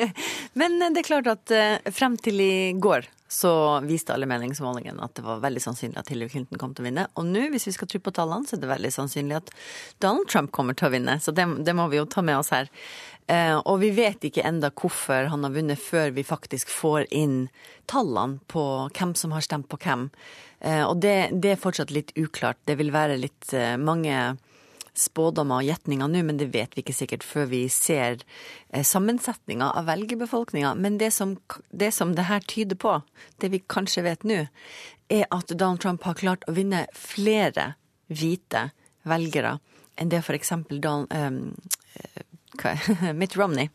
Men det er klart at frem til i går så viste alle meningsmålingene at det var veldig sannsynlig at Hillary Clinton kom til å vinne. Og nå, hvis vi skal tro på tallene, så er det veldig sannsynlig at Donald Trump kommer til å vinne. Så det, det må vi jo ta med oss her. Eh, og vi vet ikke enda hvorfor han har vunnet, før vi faktisk får inn tallene på hvem som har stemt på hvem. Eh, og det, det, er fortsatt litt uklart. Det vil være litt eh, mange spådommer og gjetninger nå, men det vet vi ikke sikkert før vi ser eh, sammensetninga av velgerbefolkninga. Men det som, det som det her tyder på, det vi kanskje vet nå, er at Donald Trump har klart å vinne flere hvite velgere enn det f.eks. Donald um, Mitt Romney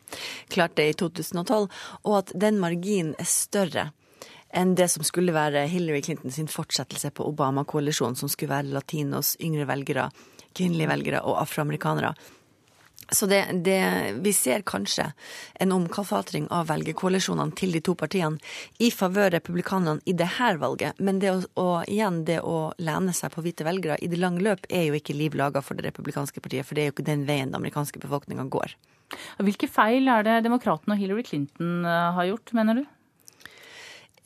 klarte i 2012, og at den marginen er større enn det som skulle være Hillary Clinton sin fortsettelse på Obama-koalisjonen, som skulle være latinos, yngre velgere, kvinnelige velgere og afroamerikanere. Så det, det, vi ser kanskje en omkalfatring av velgerkoalisjonene til de to partiene i favør republikanerne i dette valget. Men det å, og igjen, det å lene seg på hvite velgere i det lange løp er jo ikke liv laga for det republikanske partiet, for det er jo ikke den veien den amerikanske befolkninga går. Hvilke feil er det demokratene og Hillary Clinton eh, har gjort, mener du?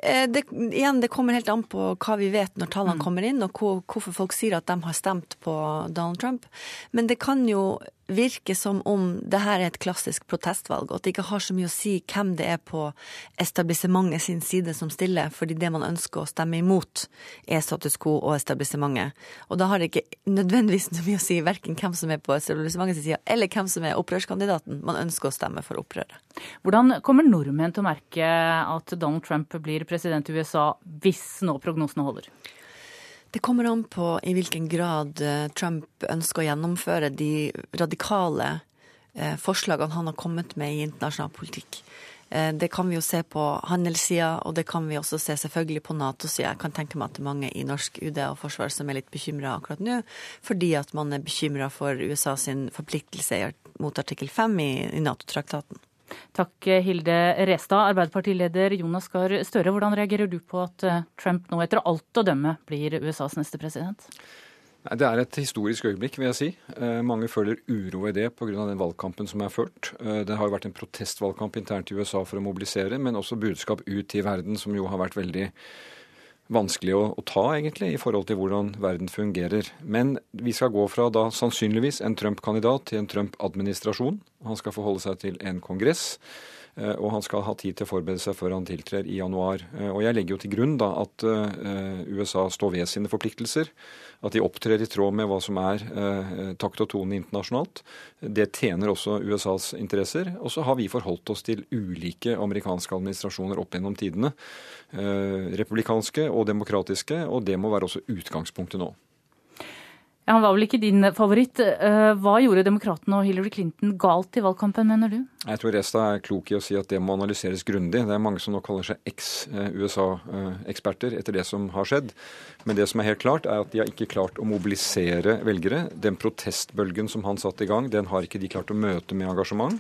Eh, det, igjen, det kommer helt an på hva vi vet når tallene mm. kommer inn, og hvor, hvorfor folk sier at de har stemt på Donald Trump. Men det kan jo virke som om det her er et klassisk protestvalg, og at det ikke har så mye å si hvem det er på etablissementet sin side som stiller, fordi det man ønsker å stemme imot, er status quo og etablissementet. Og da har det ikke nødvendigvis så mye å si verken hvem som er på etablissementets side, eller hvem som er opprørskandidaten man ønsker å stemme for opprøret. Hvordan kommer nordmenn til å merke at Donald Trump blir president i USA, hvis nå prognosene holder? Det kommer an på i hvilken grad eh, Trump ønsker å gjennomføre de radikale eh, forslagene han har kommet med i internasjonal politikk. Eh, det kan vi jo se på handelssida, og det kan vi også se selvfølgelig på Nato-sida. Jeg kan tenke meg at det er mange i norsk UD og forsvar som er litt bekymra akkurat nå, fordi at man er bekymra for USA sin forpliktelse mot artikkel 5 i, i Nato-traktaten. Takk, Hilde Restad. Arbeiderpartileder Jonas Gahr Støre, hvordan reagerer du på at eh, Trump nå etter alt å dømme blir USAs neste president? Det er et historisk øyeblikk, vil jeg si. Eh, mange føler uro i det pga. den valgkampen som er ført. Eh, det har jo vært en protestvalgkamp internt i USA for å mobilisere, men også budskap ut til verden, som jo har vært veldig vanskelig å, å, ta, egentlig, i forhold til hvordan verden fungerer. Men vi skal gå fra da sannsynligvis en Trump-kandidat til en Trump-administrasjon. Han skal forholde seg til en kongress. Eh, og han skal ha tid til å forberede seg før han tiltrer i januar. Eh, og jeg legger jo til grunn da at eh, USA står ved sine forpliktelser. At de opptrer i tråd med hva som er takt og tone internasjonalt. Det tjener også USAs interesser. Og så har vi forholdt oss til ulike amerikanske administrasjoner opp gjennom tidene. Republikanske og demokratiske, og det må være også utgangspunktet nå. Ja, han var vel ikke din favoritt. Eh, hva gjorde demokratene og Hillary Clinton galt i valgkampen, mener du? Jeg tror Resta er klok i å si at det må analyseres grundig. Det er mange som nå kaller seg eks-USA-eksperter etter det som har skjedd. Men det som er helt klart, er at de har ikke klart å mobilisere velgere. Den protestbølgen som han satte i gang, den har ikke de klart å møte med engasjement.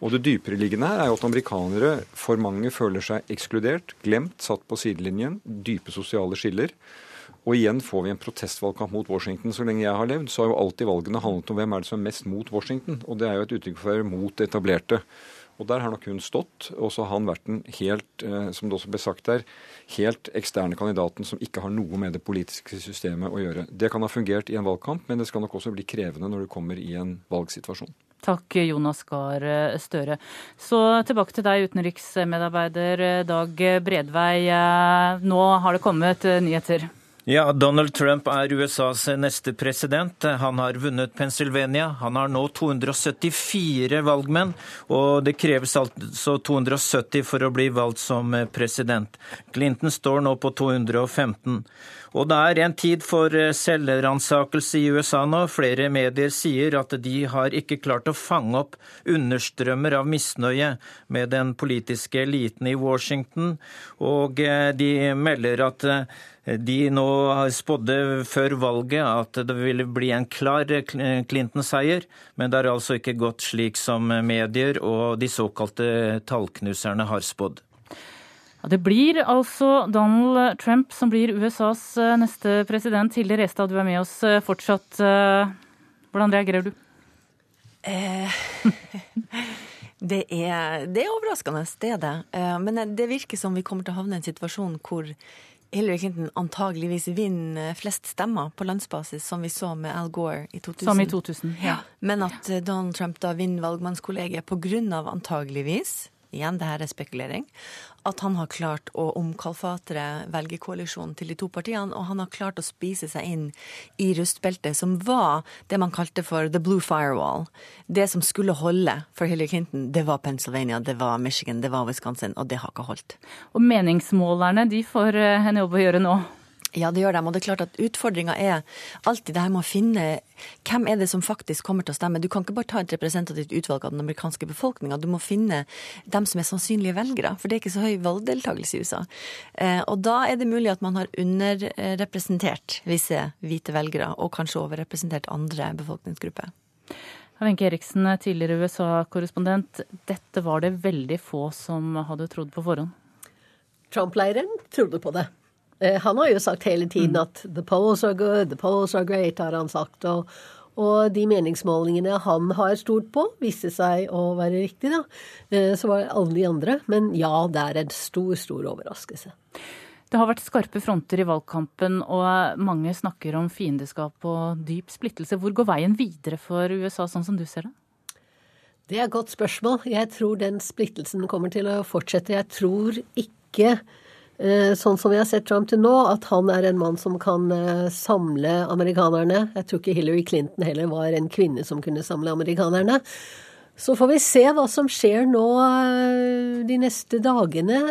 Og det dypereliggende her er jo at amerikanere for mange føler seg ekskludert, glemt, satt på sidelinjen. Dype sosiale skiller. Og igjen får vi en protestvalgkamp mot Washington. Så lenge jeg har levd, så har jo alltid valgene handlet om hvem er det som er mest mot Washington. Og det er jo et uttrykk for mot det etablerte. Og der har nok hun stått. Og så har han vært den helt, eh, som det også ble sagt der, helt eksterne kandidaten som ikke har noe med det politiske systemet å gjøre. Det kan ha fungert i en valgkamp, men det skal nok også bli krevende når du kommer i en valgsituasjon. Takk, Jonas Gahr Støre. Så tilbake til deg, utenriksmedarbeider Dag Bredvei. Nå har det kommet nyheter. Ja, Donald Trump er USAs neste president. Han har vunnet Pennsylvania. Han har nå 274 valgmenn, og det kreves altså 270 for å bli valgt som president. Clinton står nå på 215. Og det er en tid for selvransakelse i USA nå. Flere medier sier at de har ikke klart å fange opp understrømmer av misnøye med den politiske eliten i Washington, og de melder at de nå spådde før valget at det ville bli en klar Clinton-seier, men det har altså ikke gått slik som medier og de såkalte tallknuserne har spådd. Ja, det blir altså Donald Trump som blir USAs eh, neste president. Hilde Restad, du er med oss eh, fortsatt. Eh, hvordan reagerer du? Eh, det, er, det er overraskende, det er det. Men det virker som vi kommer til å havne i en situasjon hvor Hillary Clinton antageligvis vinner flest stemmer på landsbasis, som vi så med Al Gore i 2000. Som i 2000, ja. Men at Donald Trump da vinner valgmannskollegiet av antageligvis igjen, det her er spekulering, at han har klart å omkalfatre velgerkoalisjonen til de to partiene, og han har klart å spise seg inn i rustbeltet, som var det man kalte for the blue firewall. Det som skulle holde for Hillary Clinton, det var Pennsylvania, det var Michigan, det var Wisconsin, og det har ikke holdt. Og meningsmålerne, de får eh, en jobb å gjøre nå? Ja, det gjør de. Og det er klart at utfordringa er alltid det her med å finne hvem er det som faktisk kommer til å stemme. Du kan ikke bare ta et representativt utvalg av den amerikanske befolkninga. Du må finne dem som er sannsynlige velgere, for det er ikke så høy valgdeltakelse i USA. Eh, og da er det mulig at man har underrepresentert visse hvite velgere, og kanskje overrepresentert andre befolkningsgrupper. Wenche Eriksen, tidligere USA-korrespondent. Dette var det veldig få som hadde trodd på forhånd? Trump-leiren trodde på det. Eh, han har jo sagt hele tiden mm. at 'the polls are good', 'the polls are great', har han sagt. Og, og de meningsmålingene han har stort på, viste seg å være riktig, da. Eh, så var alle de andre. Men ja, det er en stor, stor overraskelse. Det har vært skarpe fronter i valgkampen, og mange snakker om fiendeskap og dyp splittelse. Hvor går veien videre for USA, sånn som du ser det? Det er et godt spørsmål. Jeg tror den splittelsen kommer til å fortsette. Jeg tror ikke sånn som vi har sett Trump til nå, at han er en mann som kan eh, samle amerikanerne. Jeg tror ikke Hillary Clinton heller var en kvinne som kunne samle amerikanerne. Så får vi se hva som skjer nå eh, de neste dagene.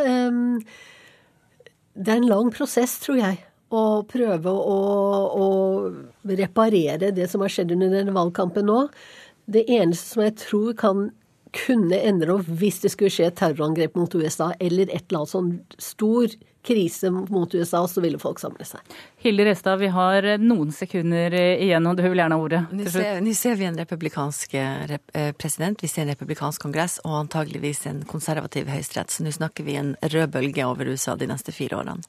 Det er en lang prosess, tror jeg, å prøve å, å reparere det som har skjedd under denne valgkampen nå. Det eneste som jeg tror kan kunne endre opp hvis det skulle skje et terrorangrep mot USA eller et eller annet sånn stor krise mot USA, så ville folk samle seg. Hilde Restad, vi har noen sekunder igjen, og du vil gjerne ha ordet. Nå ser, ser vi en republikansk eh, president, vi ser en republikansk kongress og antageligvis en konservativ høyesterett. Så nå snakker vi en rød bølge over USA de neste fire årene.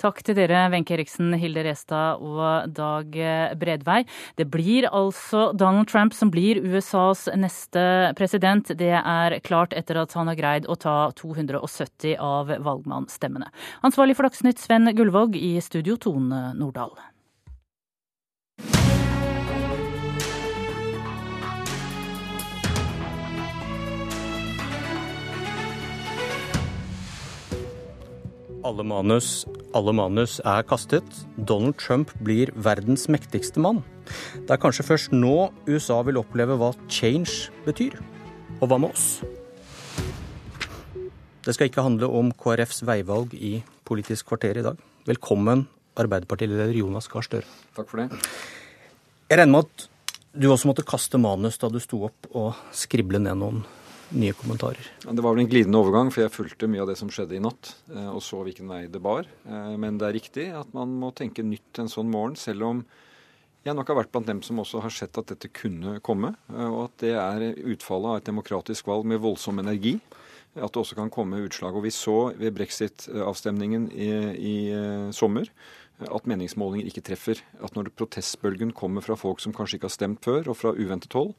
Takk til dere, Wenche Eriksen, Hilde Restad og Dag Bredvei. Det blir altså Donald Trump som blir USAs neste president. Det er klart etter at han har greid å ta 270 av valgmannsstemmene. Ansvarlig for Dagsnytt, Sven Gullvåg. I studio, Tone Nordahl. Alle manus, alle manus er kastet. Donald Trump blir verdens mektigste mann. Det er kanskje først nå USA vil oppleve hva change betyr. Og hva med oss? Det skal ikke handle om KrFs veivalg i Politisk kvarter i dag. Velkommen, Arbeiderpartileder Jonas Gahr Støre. Takk for det. Jeg regner med at du også måtte kaste manus da du sto opp og skrible ned noen nye kommentarer. Det var vel en glidende overgang, for jeg fulgte mye av det som skjedde i natt, eh, og så hvilken vei det bar. Eh, men det er riktig at man må tenke nytt en sånn morgen, selv om jeg nok har vært blant dem som også har sett at dette kunne komme, eh, og at det er utfallet av et demokratisk valg med voldsom energi. At det også kan komme utslag. Og vi så ved brexit-avstemningen i, i sommer at meningsmålinger ikke treffer. At når protestbølgen kommer fra folk som kanskje ikke har stemt før, og fra uventet hold,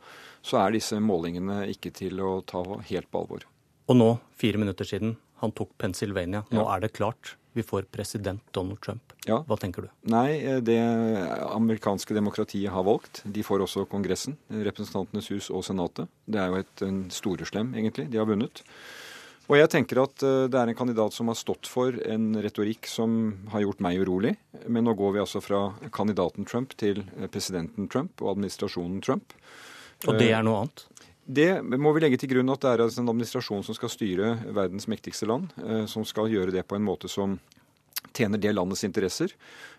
så er disse målingene ikke til å ta helt på alvor. Og nå, fire minutter siden, han tok Pennsylvania. Nå ja. er det klart. Vi får president Donald Trump. Ja. Hva tenker du? Nei, det amerikanske demokratiet har valgt. De får også Kongressen, Representantenes hus og Senatet. Det er jo et en storeslem, egentlig. De har vunnet. Og jeg tenker at eh, det er en kandidat som har stått for en retorikk som har gjort meg urolig. Men nå går vi altså fra kandidaten Trump til eh, presidenten Trump og administrasjonen Trump. Og det er noe annet? Eh, det må vi legge til grunn at det er altså en administrasjon som skal styre verdens mektigste land. Som skal gjøre det på en måte som tjener det landets interesser.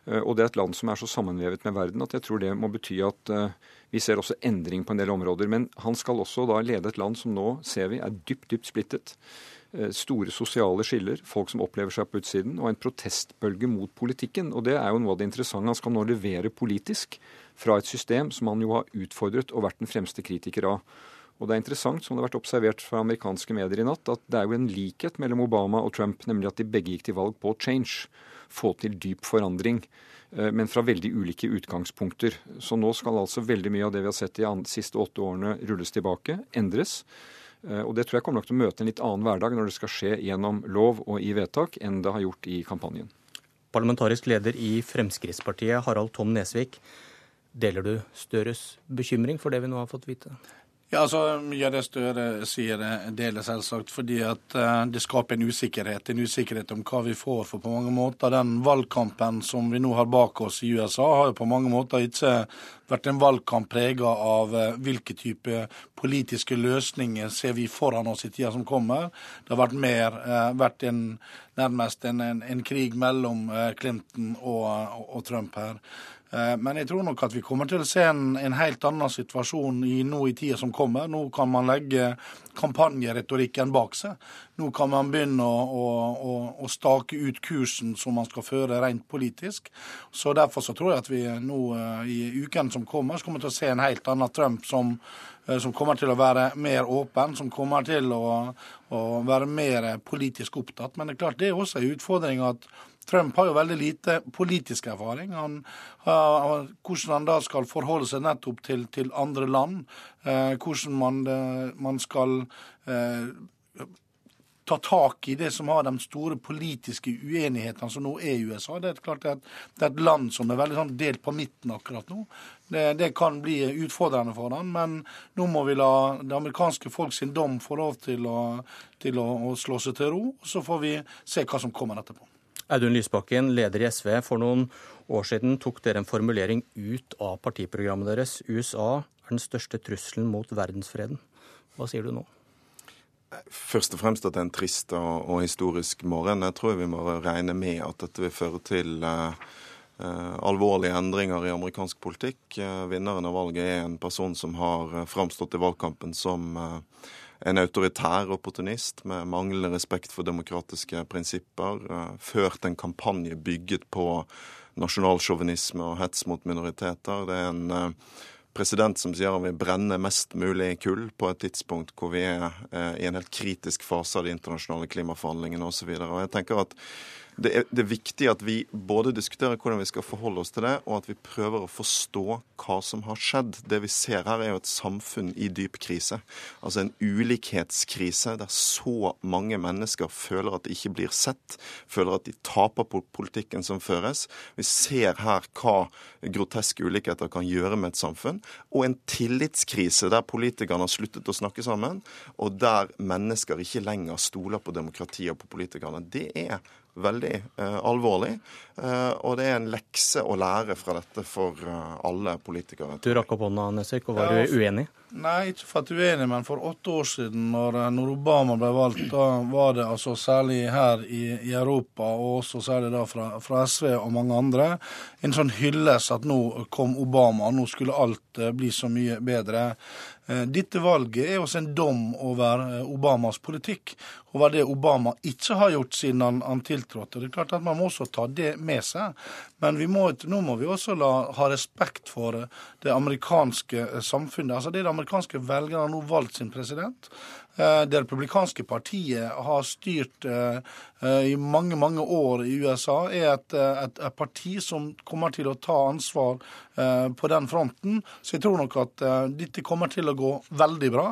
Og det er et land som er så sammenvevet med verden at jeg tror det må bety at vi ser også endring på en del områder. Men han skal også da lede et land som nå ser vi er dypt, dypt splittet. Eh, store sosiale skiller, folk som opplever seg på utsiden, og en protestbølge mot politikken. Og det er jo noe av det interessante. Han skal nå levere politisk fra et system som han jo har utfordret og vært den fremste kritiker av. Og det er interessant, som det har vært observert fra amerikanske medier i natt, at det er jo en likhet mellom Obama og Trump, nemlig at de begge gikk til valg på change. Få til dyp forandring. Eh, men fra veldig ulike utgangspunkter. Så nå skal altså veldig mye av det vi har sett de siste åtte årene rulles tilbake, endres. Eh, og Det tror jeg kommer nok til å møte en litt annen hverdag når det skal skje gjennom lov og i vedtak, enn det har gjort i kampanjen. Parlamentarisk leder i Fremskrittspartiet, Harald Tom Nesvik. Deler du Støres bekymring for det vi nå har fått vite? Ja, altså Mye av det Støre sier, deler selvsagt fordi at uh, det skaper en usikkerhet. En usikkerhet om hva vi får. For på mange måter den valgkampen som vi nå har bak oss i USA, har jo på mange måter ikke vært en valgkamp prega av uh, hvilke type politiske løsninger ser vi foran oss i tida som kommer. Det har vært mer uh, vært en, nærmest en, en, en krig mellom Clinton og, og Trump her. Eh, men jeg tror nok at vi kommer til å se en, en helt annen situasjon i, nå i tida som kommer. Nå kan man legge kampanjeretorikken bak seg. Nå kan man begynne å, å, å, stake ut kursen som man skal føre rent politisk. Så Derfor så tror jeg at vi nå eh, i uken som kommer, så kommer til å se en helt annen Trump som, eh, som kommer til å være mer åpen, som kommer til å, å være mer politisk opptatt. Men det er klart det er også en utfordring at Trump har jo veldig lite politisk erfaring. Han, hvordan han da skal forholde seg nettopp til, til andre land. Uh, hvordan man, uh, man skal ta tak i det som har de store politiske uenighetene som nå er i USA. Det er klart det er et, land som er veldig sånn delt på midten akkurat nå. Det, det, kan bli utfordrende for ham, men nå må vi la det amerikanske folk sin dom få lov til å, til å, å slå seg til ro. Så får vi se hva som kommer etterpå. Audun Lysbakken, leder i SV. For noen år siden tok dere en formulering ut av partiprogrammet deres. USA er den største trusselen mot verdensfreden. Hva sier du nå? Først og fremst at det er en trist og, og historisk morgen. Jeg tror vi må regne med at dette vil føre til uh, uh, alvorlige endringer i amerikansk politikk. Uh, vinneren av valget er en person som har framstått i valgkampen som en autoritær opportunist med manglende respekt for demokratiske prinsipper, eh, ført en kampanje bygget på nasjonalsjåvinisme og hets mot minoriteter. Det er en eh, president som sier han vil brenne mest mulig kull på et tidspunkt hvor vi er eh, i en helt kritisk fase av de internasjonale klimaforhandlingene osv. Jeg tenker at det er, det er, viktig at vi både diskuterer hvordan vi skal forholde oss til det, og at vi prøver å forstå hva som har skjedd. Det vi ser her, er jo et samfunn i dyp krise. Altså en ulikhetskrise der så mange mennesker føler at de ikke blir sett, føler at de taper på politikken som føres. Vi ser her hva groteske ulikheter kan gjøre med et samfunn. Og en tillitskrise der politikerne har sluttet å snakke sammen, og der mennesker ikke lenger stoler på demokratiet og på politikerne. Det er veldig eh, alvorlig. Eh, og det er en lekse å lære fra dette for eh, alle politikere. Du rakk opp hånda, Nesvik, og var ja, du uenig? Nei, ikke for at du er uenig, men for åtte år siden, når, eh, når, Obama ble valgt, da var det altså særlig her i, i Europa, og også særlig da fra, fra, SV og mange andre, en sånn hyllest at nå kom Obama, nå skulle alt eh, bli så mye bedre. Eh, dette valget er også en dom over eh, Obamas politikk, over det Obama ikke har gjort siden han, han tiltrådte. Det er klart at Man må også ta det med seg. Men må, nå må vi også la, ha respekt for eh, det amerikanske samfunnet. Altså Det de amerikanske velgerne har nå valgt sin president. Eh, det republikanske partiet har styrt eh, eh, i mange mange år i USA, er et, et, et, parti som kommer til å ta ansvar på den fronten. Så jeg tror nok at dette kommer til å gå veldig bra.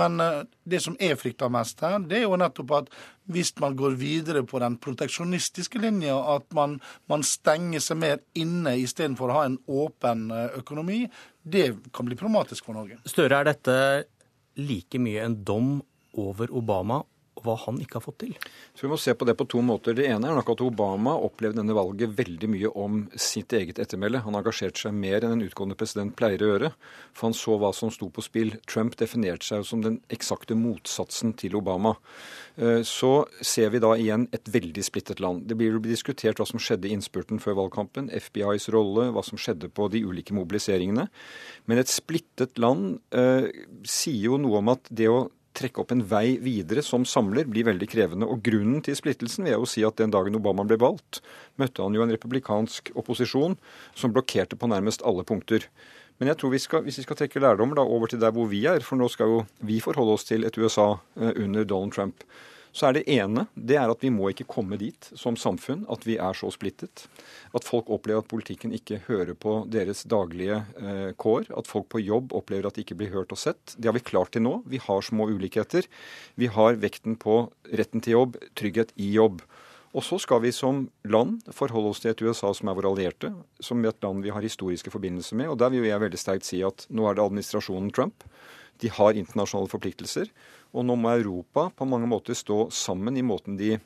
Men det som jeg frykter mest her, det er jo nettopp at hvis man går videre på den proteksjonistiske linja, at man, man stenger seg mer inne istedenfor å ha en åpen økonomi, det kan bli problematisk for Norge. Støre, er dette like mye en dom over Obama og hva han ikke har fått til? Så Vi må se på det på to måter. Det ene er nok at Obama opplevde denne valget veldig mye om sitt eget ettermæle. Han engasjerte seg mer enn en utgående president pleier å gjøre. For han så hva som sto på spill. Trump definerte seg som den eksakte motsatsen til Obama. Eh, så ser vi da igjen et veldig splittet land. Det blir diskutert hva som skjedde i innspurten før valgkampen, FBIs rolle, hva som skjedde på de ulike mobiliseringene. Men et splittet land eh, sier jo noe om at det å trekke opp en vei videre som samler, blir veldig krevende. Og grunnen til splittelsen vil jeg jo si at den dagen Obama ble valgt, møtte han jo en republikansk opposisjon som blokkerte på nærmest alle punkter. Men jeg tror vi skal, hvis vi skal trekke lærdommer da over til der hvor vi er, for nå skal jo vi forholde oss til et USA eh, under Donald Trump, så er det ene det er at vi må ikke komme dit som samfunn at vi er så splittet. At folk opplever at politikken ikke hører på deres daglige eh, kår. At folk på jobb opplever at de ikke blir hørt og sett. Det har vi klart til nå. Vi har små ulikheter. Vi har vekten på retten til jobb, trygghet i jobb. Og så skal vi som land forholde oss til et USA som er vår allierte, som et land vi har historiske forbindelser med. Og der vil jeg veldig sterkt si at nå er det administrasjonen Trump De har internasjonale forpliktelser. Og nå må Europa på mange måter stå sammen i måten de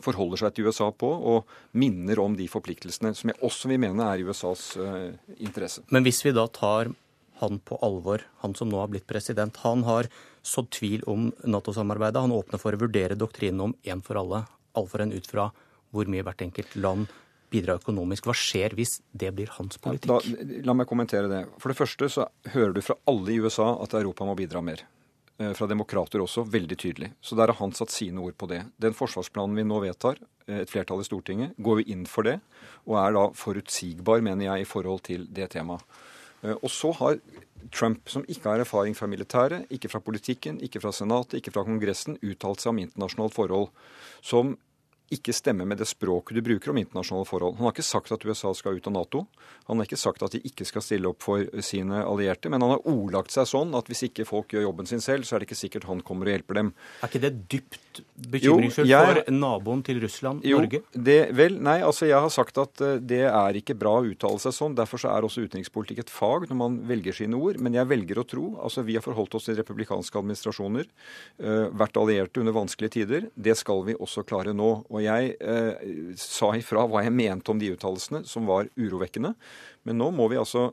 forholder seg til USA på, og minner om de forpliktelsene som jeg også vil mene er USAs uh, interesse. Men hvis vi da tar han på alvor, han som nå har blitt president. Han har sådd tvil om Nato-samarbeidet. Han åpner for å vurdere doktrinen om én for alle, all for en ut fra hvor mye hvert enkelt land bidrar økonomisk. Hva skjer hvis det blir hans politikk? Da, la meg kommentere det. For det første så hører du fra alle i USA at Europa må bidra mer. Eh, fra demokrater også, veldig tydelig. Så der har han satt sine ord på det. Den forsvarsplanen vi nå vedtar, eh, et flertall i Stortinget, går jo inn for det, og er da forutsigbar, mener jeg, i forhold til det temaet. Eh, og så har Trump, som ikke har erfaring fra militæret, ikke fra politikken, ikke fra Senatet, ikke fra Kongressen, uttalt seg om internasjonalt forhold som ikke stemmer med det språket du bruker om internasjonale forhold. Han har ikke sagt at USA skal ut av Nato. Han har ikke sagt at de ikke skal stille opp for sine allierte. Men han har ordlagt seg sånn at hvis ikke folk gjør jobben sin selv, så er det ikke sikkert han kommer og hjelper dem. Er ikke det dypt bekymringsfullt for naboen til Russland, jo, Norge? Det, vel, nei, altså jeg har sagt at eh, det er ikke bra å uttale seg sånn. Derfor så er også utenrikspolitikk et fag når man velger sine ord. Men jeg velger å tro altså Vi har forholdt oss til republikanske administrasjoner, uh, vært allierte under vanskelige tider. Det skal vi også klare nå. Og jeg uh, sa ifra hva jeg mente om de uttalelsene, som var urovekkende. Men nå må vi altså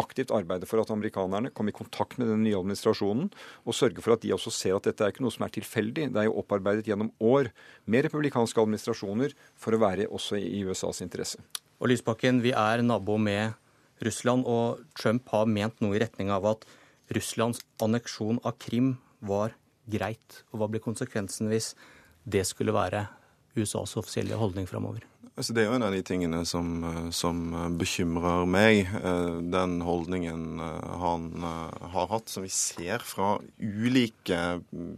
aktivt arbeide for at amerikanerne kommer i kontakt med den nye administrasjonen, og sørge for at de også ser at dette er ikke noe som er tilfeldig. Det er jo opparbeidet gjennom år med republikanske administrasjoner for å være også i USAs interesse. Og Lysbakken, vi er nabo med Russland, og Trump har ment noe i retning av at Russlands anneksjon av Krim var greit. Og hva blir konsekvensen hvis det skulle være USAs offisielle holdning framover? Altså, det er jo en av de tingene som, eh, som, bekymrer meg. Eh, den holdningen eh, han har hatt, som vi ser fra ulike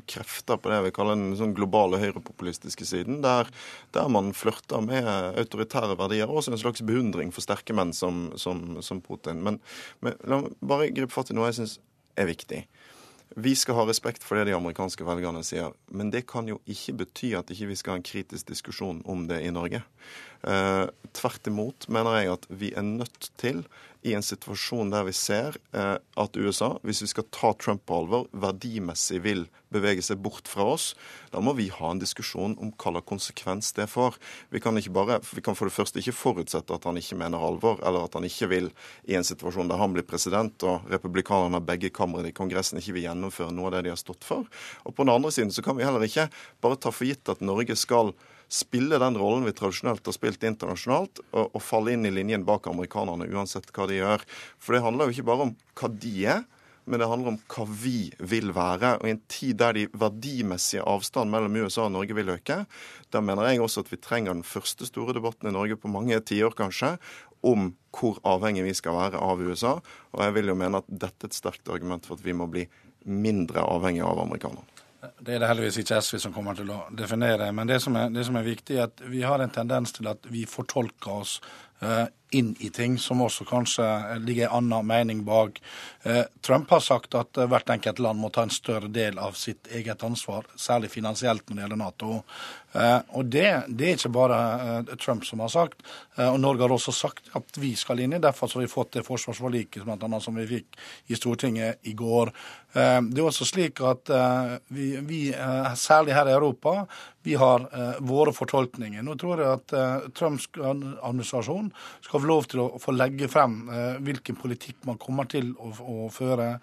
krefter på det vi kaller den sånn globale høyrepopulistiske siden, der, der man flørter med autoritære verdier og også en slags beundring for sterke menn som, som, som Putin. Men, men la meg bare gripe fatt i noe jeg syns er viktig. Vi skal ha respekt for det de amerikanske velgerne sier, men det kan jo ikke bety at ikke vi ikke skal ha en kritisk diskusjon om det i Norge. Eh, tvert imot mener jeg at vi er nødt til, i en situasjon der vi ser eh, at USA, hvis vi skal ta Trump på alvor, verdimessig vil bevege seg bort fra oss, da må vi ha en diskusjon om hva slags konsekvens det får. Vi kan, bare, vi kan for det første ikke forutsette at han ikke mener alvor, eller at han ikke vil, i en situasjon der han blir president og republikanerne har begge kamrene i Kongressen ikke vil gjennomføre noe av det de har stått for. Og på den andre siden så kan vi heller ikke bare ta for gitt at Norge skal spille den rollen vi tradisjonelt har spilt internasjonalt, og, og falle inn i linjen bak amerikanerne uansett hva de gjør. For det handler jo ikke bare om hva de er, men det handler om hva vi vil være. Og i en tid der de verdimessige avstanden mellom USA og Norge vil øke, da mener jeg også at vi trenger den første store debatten i Norge på mange tiår, kanskje, om hvor avhengig vi skal være av USA. Og jeg vil jo mene at dette er et sterkt argument for at vi må bli mindre avhengig av amerikanerne. Det er det heldigvis ikke SV som kommer til å definere. Men det som er, det som er viktig, er at vi har en tendens til at vi fortolker oss uh, inn i ting som også kanskje ligger en annen mening bak. Uh, Trump har sagt at uh, hvert enkelt land må ta en større del av sitt eget ansvar, særlig finansielt når det gjelder Nato. Og det, det, er ikke bare Trump som har sagt. Og Norge har også sagt at vi skal inn i. Derfor har vi fått det forsvarsforliket som vi fikk i Stortinget i går. Eh, det er også slik at eh, vi, vi eh, særlig her i Europa, vi har våre fortolkninger. Nå tror jeg at Trumps administrasjon skal få lov til å få legge frem hvilken politikk man kommer til å, å føre.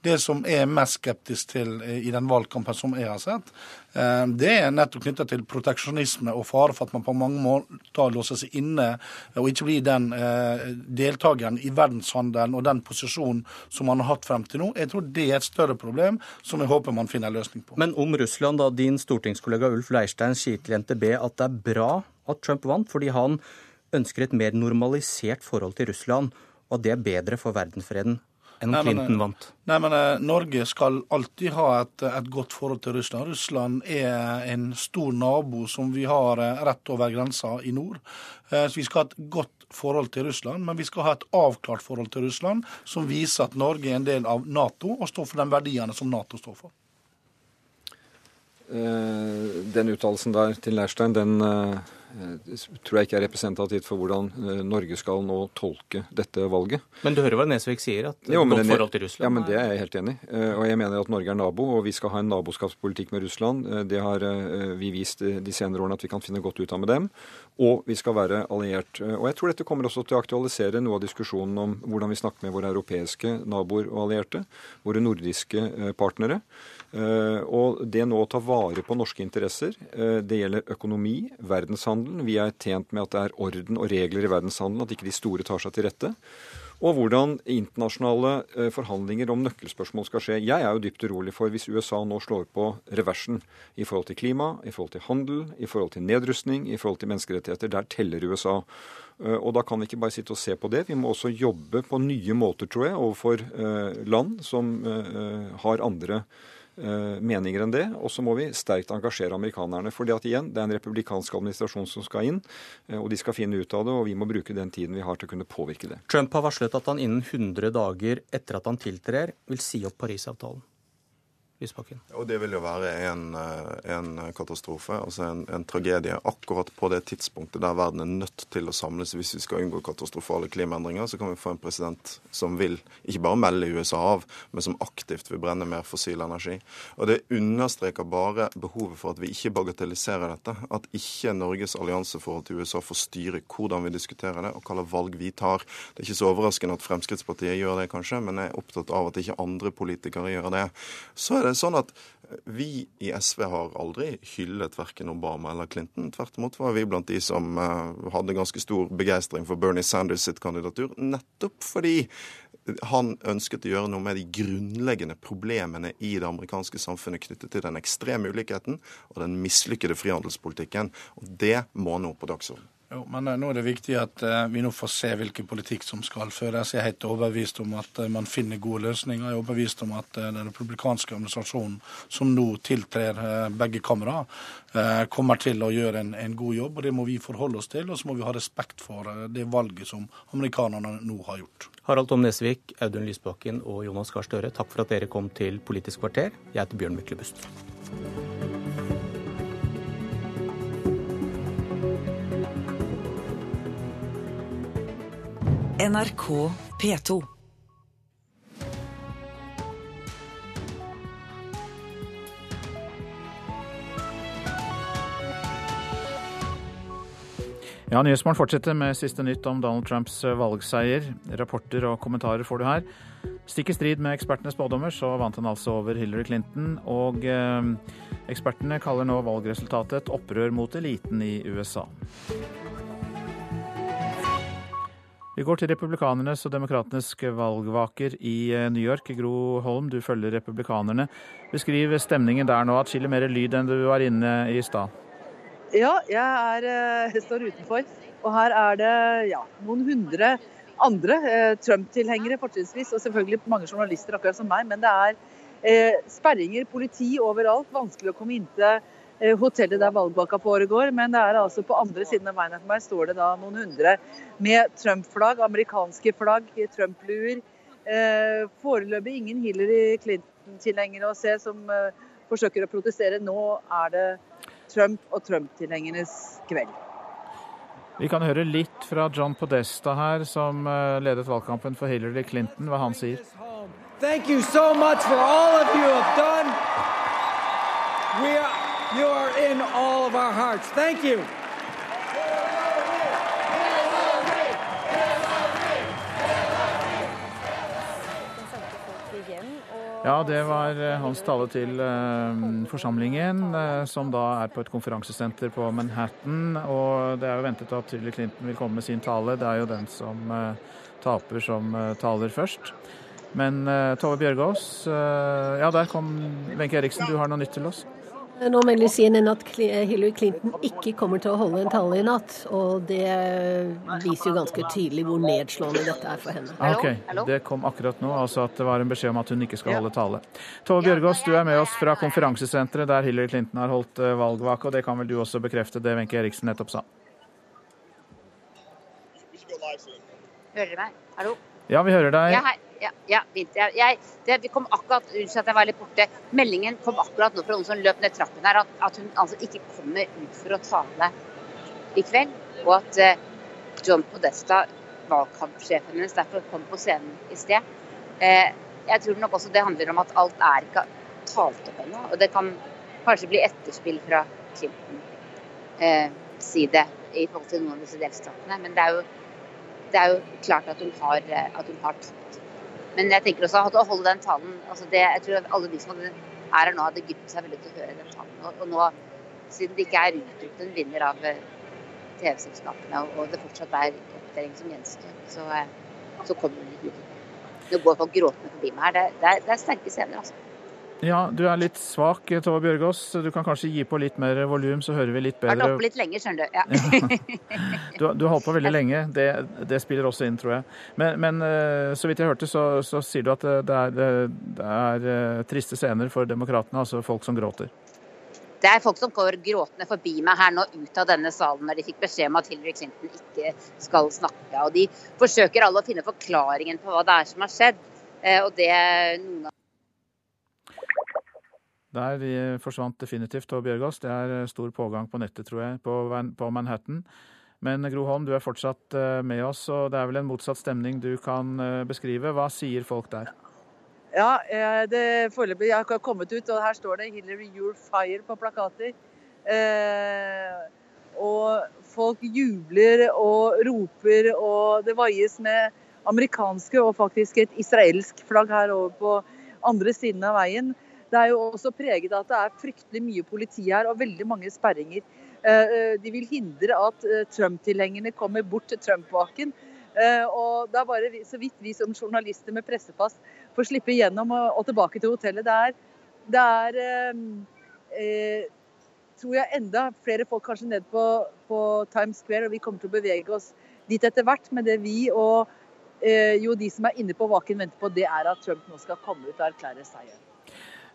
Det som er mest skeptisk til i den valgkampen som jeg har sett, det er nettopp knytta til proteksjonisme og fare for at man på mange måter låser seg inne og ikke blir den deltakeren i verdenshandelen og den posisjonen som man har hatt frem til nå. Jeg tror det er et større problem som jeg håper man finner en løsning på. Men om Russland, da din stortingskollega Ulf Leirstein sier til NTB at det er bra at Trump vant, fordi han ønsker et mer normalisert forhold til Russland, og at det er bedre for verdensfreden enn om Clinton vant? Nei, men eh, Norge skal alltid ha et, et, godt forhold til Russland. Russland er en stor nabo som vi har eh, rett over grensa i nord. Eh, så vi skal ha et godt forhold til Russland, men vi skal ha et avklart forhold til Russland som viser at Norge er en del av Nato og står for de verdiene som Nato står for. Eh, den uttalelsen der til Leirstein, den, eh, tror jeg ikke er representativt for hvordan Norge skal nå tolke dette valget. Men du hører hva Nesvik sier, at jo, godt forhold til Russland Ja, men Det er jeg helt enig i. Og jeg mener at Norge er nabo, og vi skal ha en naboskapspolitikk med Russland. Det har vi vist de senere årene at vi kan finne godt ut av med dem. Og vi skal være alliert. Og jeg tror dette kommer også til å aktualisere noe av diskusjonen om hvordan vi snakker med våre europeiske naboer og allierte, våre nordiske partnere. Eh, og det nå å ta vare på norske interesser, eh, det gjelder økonomi, verdenshandelen. Vi er tjent med at det er orden og regler i verdenshandelen, at ikke de store tar seg til rette. Og hvordan internasjonale eh, forhandlinger om nøkkelspørsmål skal skje. Jeg er jo dypt urolig for hvis USA nå slår på reversen i forhold til klima, i forhold til handel, i forhold til nedrustning, i forhold til menneskerettigheter. Der teller USA. Og da kan vi ikke bare sitte og se på det. Vi må også jobbe på nye måter, tror jeg, overfor land som har andre meninger enn det. Og så må vi sterkt engasjere amerikanerne. fordi at igjen, det er en republikansk administrasjon som skal inn, eh, og de skal finne ut av det, og vi må bruke den tiden vi har til å kunne påvirke det. Trump har varslet at han innen 100 dager etter at han tiltrer, vil si opp Parisavtalen. Lysbakken. Og Det vil jo være en, eh, en katastrofe, altså en, en, tragedie. Akkurat på det tidspunktet der verden er nødt til å samles hvis vi skal unngå katastrofale klimaendringer, så kan vi få en president som vil ikke bare melde USA av, men som aktivt vil brenne mer fossil energi. Og Det understreker bare behovet for at vi ikke bagatelliserer dette. At ikke Norges allianseforhold til USA får styre hvordan vi diskuterer det, og hva valg vi tar. Det er ikke så overraskende at Fremskrittspartiet gjør det, kanskje, men jeg er opptatt av at ikke andre politikere gjør det. Så er det er sånn at vi i SV har aldri hyllet verken Obama eller Clinton. Tvert imot var vi blant de som eh, hadde ganske stor begeistring for Bernie Sanders sitt kandidatur, nettopp fordi han ønsket å gjøre noe med de grunnleggende problemene i det amerikanske samfunnet knyttet til den ekstreme ulikheten og den mislykkede frihandelspolitikken. Og det må nå på dagsordenen. Jo, men eh, nå er det viktig at uh, vi nå får se hvilken politikk som skal føres. Jeg er helt overbevist om at uh, man finner gode løsninger. Jeg er overbevist om at den republikanske administrasjonen som nå tiltrer begge kamera, kommer til å gjøre en, en, god jobb. og Det må vi forholde oss til, og så må vi ha respekt for det valget som amerikanerne nå har gjort. Harald Tom Nesvik, Audun Lysbakken og Jonas Gahr Støre, takk for at dere kom til Politisk kvarter. Jeg heter Bjørn Myklebust. NRK P2. Ja, Nyhetsmorgen fortsetter med siste nytt om Donald Trumps eh, valgseier. Rapporter og kommentarer får du her. Stikk i strid med ekspertenes spådommer, så vant han altså over Hillary Clinton. Og eh, ekspertene kaller nå valgresultatet et opprør mot eliten i USA. Vi går til republikanernes og demokratenes valgvaker i eh, New York. Gro Holm, du følger republikanerne. Beskriv stemningen der nå. Atskillig mer lyd enn du var inne i stad. Ja, jeg, er, jeg eh, står utenfor. Og her er det ja, noen hundre andre eh, Trump-tilhengere fortrinnsvis, og selvfølgelig mange journalister akkurat som meg. Men det er eh, sperringer, politi overalt. Vanskelig å komme inn til hotellet der valgbaka foregår. Men det er altså på andre siden av veien for meg står det da noen hundre med Trump-flagg, amerikanske flagg, Trump-luer. Eh, foreløpig ingen Hillary Clinton-tilhengere å se som eh, forsøker å protestere. Nå er det Trump og Trump-tilhengernes kveld. Vi kan høre litt fra John Podesta her, som ledet valgkampen for Hillary Clinton, hva han sier. Thank you so much for all of you have done. You are in all of our hearts. Thank you. Ja, det var eh, hans tale til uh, forsamlingen, uh, som da er på et konferansesenter på Manhattan. Og det er jo ventet at Hillary Clinton vil komme med sin tale. Det er jo den som taper, som taler først. Men Tove Bjørgaas, ja der kom Wenche Eriksen, du har noe nytt til oss? Nå melder CNN at Hillary Clinton ikke kommer til å holde en tale i natt. Og det viser jo ganske tydelig hvor nedslående dette er for henne. Ok, Det kom akkurat nå, altså at det var en beskjed om at hun ikke skal holde tale. Tove Bjørgaas, du er med oss fra konferansesenteret der Hillary Clinton har holdt eh, valgvake, og det kan vel du også bekrefte det Wenche Eriksen nettopp sa? Hører du meg? Hallo? Ja, vi hører deg. Ja, ja, ja jeg, det, vi kom akkurat, Unnskyld at jeg var litt borte. Meldingen kom akkurat nå fra noen som løp ned trappen her, at, at hun altså ikke kommer ut for å tale. i kveld. Og at eh, John Podesta, valgkampsjefen hennes, derfor kom på scenen i sted. Eh, jeg tror nok også det handler om at alt er ikke talt opp ennå. Og det kan kanskje bli etterspill fra Clinton eh, side i forhold til noen av disse delstatene. Men det er jo, det er jo klart at hun har, eh, at hun har tatt. Men jeg tenker også at å holde den talen altså det, Jeg tror alle de som er her nå, hadde grudd seg veldig til å høre den talen. Og, og nå, siden det ikke er utropt en vinner av eh, TV-selskapene, og det fortsatt er oppdeling som gjenstår, så, eh, så kommer hun ikke ut. Nå går folk gråtende forbi meg her. Det, det, det er sterke scener, altså. Ja, du er litt svak, Tove Bjørgaas. Du kan kanskje gi på litt mer volum, så hører vi litt bedre. Jeg har holdt oppe litt lenge, skjønner du. Ja. du, du har holdt på veldig lenge. Det, det, spiller også inn, tror jeg. Men, men eh, så vidt jeg hørte, så, så, sier du at det er, det er eh, triste scener for demokratene, altså folk som gråter. Det er folk som går gråtende forbi meg her nå ut av denne salen når de fikk beskjed om at Hillary Clinton ikke skal snakke. Og de forsøker alle å finne forklaringen på hva det er som har skjedd. Eh, og det noen ganger der forsvant definitivt Tove Bjørgaas. Det er eh, stor pågang på nettet, tror jeg, på, Manhattan. Men Gro Holm, du er fortsatt eh, med oss, og det er vel en motsatt stemning du kan eh, beskrive. Hva sier folk der? Ja, det foreløpig Jeg har kommet ut, og her står det 'Hillary, you're fire' på plakater. Eh, og folk jubler og roper, og det vaies med amerikanske og faktisk et israelsk flagg her over på andre siden av veien. Det er jo også preget av at det er fryktelig mye politi her og veldig mange sperringer. Eh, eh, de vil hindre at eh, Trump-tilhengerne kommer bort til Trump-baken. Og det er bare så vidt vi som journalister med pressepass får slippe gjennom og, tilbake til hotellet. Det er, det er tror jeg enda flere folk kanskje ned på, på, Times Square, og vi kommer til å bevege oss dit etter hvert. Men det vi og jo de som er inne på vaken venter på, det er at Trump nå skal komme ut og erklære seier.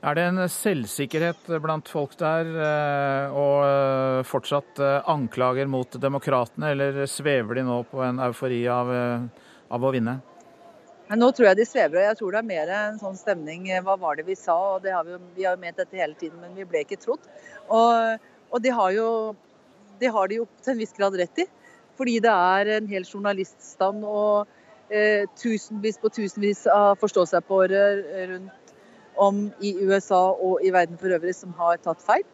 Er det en selvsikkerhet blant folk der eh, og eh, fortsatt eh, anklager mot demokratene, eller svever de nå på en eufori av, av å vinne? Nå tror jeg de svever, og jeg tror det er mer en sånn stemning Hva var det vi sa? og har vi, vi, har jo ment dette hele tiden, men vi ble ikke trodd. Og, og det har, jo, det har de jo til en viss grad rett i. Fordi det er en hel journaliststand og eh, tusenvis på tusenvis av forstå-seg-på-ere rundt om i USA og i verden for øvrig som har tatt feil.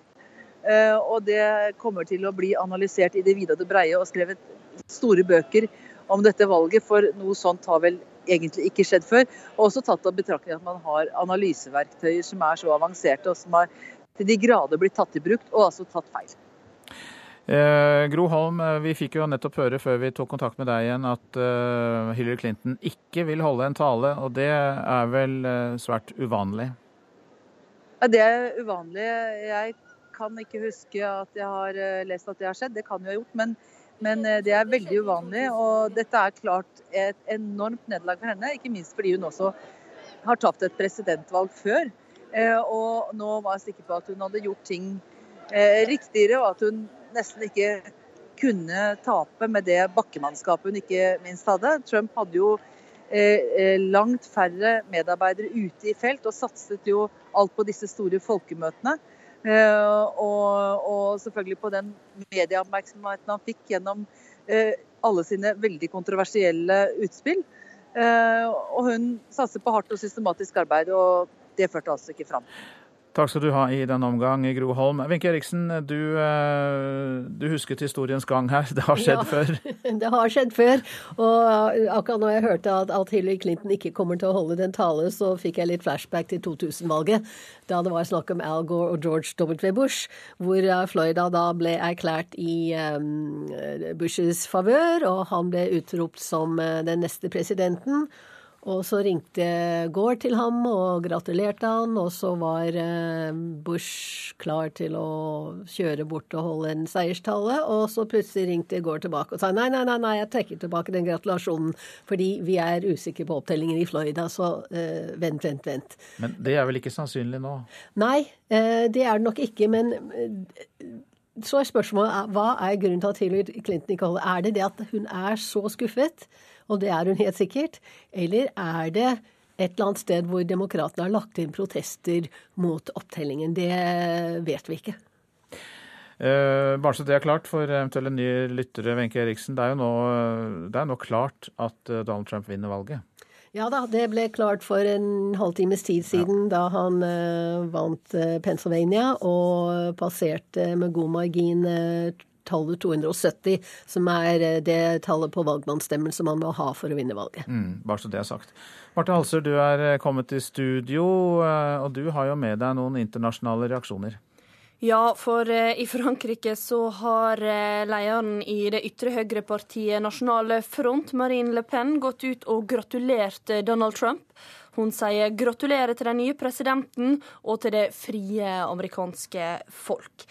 Eh, og det kommer til å bli analysert i det vide og det breie og skrevet store bøker om dette valget, for noe sånt har vel egentlig ikke skjedd før. Og også tatt av betraktning at man har analyseverktøyer som er så avanserte, og som har til de grader blitt tatt i bruk, og altså tatt feil. Eh, Gro Holm, eh, vi fikk jo nettopp høre før vi tok kontakt med deg igjen at eh, Hillary Clinton ikke vil holde en tale, og det er vel eh, svært uvanlig? Ja, det er uvanlig. Jeg kan ikke huske at jeg har eh, lest at det har skjedd, det kan jeg ha gjort. Men, men eh, det er veldig uvanlig, og dette er klart et enormt nederlag for henne. Ikke minst fordi hun også har tapt et presidentvalg før. Og nå var jeg sikker på at hun hadde gjort ting riktigere, og at hun nesten ikke kunne tape med det bakkemannskapet hun ikke minst hadde. Trump hadde jo eh, eh, langt færre medarbeidere ute i felt, og satset jo alt på disse store folkemøtene. Eh, og, og, selvfølgelig på den medieoppmerksomheten han fikk gjennom alle sine veldig kontroversielle utspill. Og hun satser på hardt og systematisk arbeid, og det førte altså ikke fram. Takk skal du ha i denne omgang, Gro Holm. Wenche Eriksen, du, eh, du, husket historiens gang her. Det har skjedd ja, før? Det har skjedd før. Og akkurat når jeg hørte at, at, Hillary Clinton ikke kommer til å holde den tale, så fikk jeg litt flashback til 2000-valget. Da det var snakk om Al Gore og George W. Bush, hvor eh, Florida da ble erklært i um, Bushes favør, og han ble utropt som den neste presidenten. Og så ringte Gore til ham og gratulerte han, og så var eh, Bush klar til å kjøre bort og holde en seierstale, og så plutselig ringte Gore tilbake og sa nei, nei, nei, nei jeg trekker tilbake den gratulasjonen, fordi vi er usikre på opptellingen i Florida, så uh, vent, vent, vent. Men det er vel ikke sannsynlig nå? Nei, uh, det er det nok ikke, men uh, så er spørsmålet hva er grunnen til at Hillary Clinton ikke holder? Er det det at hun er så skuffet? Og det er hun helt sikkert. Eller er det et eller annet sted hvor demokratene har lagt inn protester mot opptellingen? Det vet vi ikke. Eh, bare så det er klart for eventuelle nye lyttere, Wenche Eriksen. Det er jo nå, det er nå klart at eh, Donald Trump vinner valget. Ja da, det ble klart for en halvtimes tid siden ja. da han uh, vant uh, Pennsylvania og passerte med god margin tallet 270, som er det tallet på valgmannsstemmen som man må ha for å vinne valget. Mm, bare så det er sagt. Marte Halser, du er kommet i studio, og du har jo med deg noen internasjonale reaksjoner. Ja, for eh, i Frankrike så har eh, lederen i det ytre høyre-partiet Nasjonale Front, Marine Le Pen, gått ut og gratulert eh, Donald Trump. Hun sier gratulerer til den nye presidenten og til det frie amerikanske folk.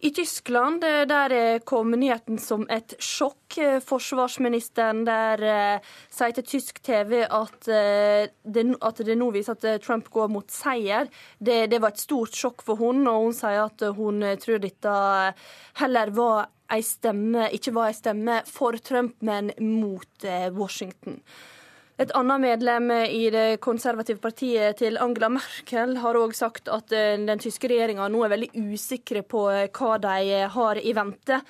I Tyskland eh, der eh, kom nyheten som et sjokk. Eh, forsvarsministeren der sier til tysk TV at, det, at, det, nå viser at Trump går mot seier. Det, det var et stort sjokk for hun, og hun sier at hun tror dette heller var ei stemme, ikke var ei stemme for Trump, men mot Washington. Et annet medlem i det konservative partiet til Angela Merkel har òg sagt at eh, den tyske regjeringa nå er veldig usikre på eh, hva de har i vente.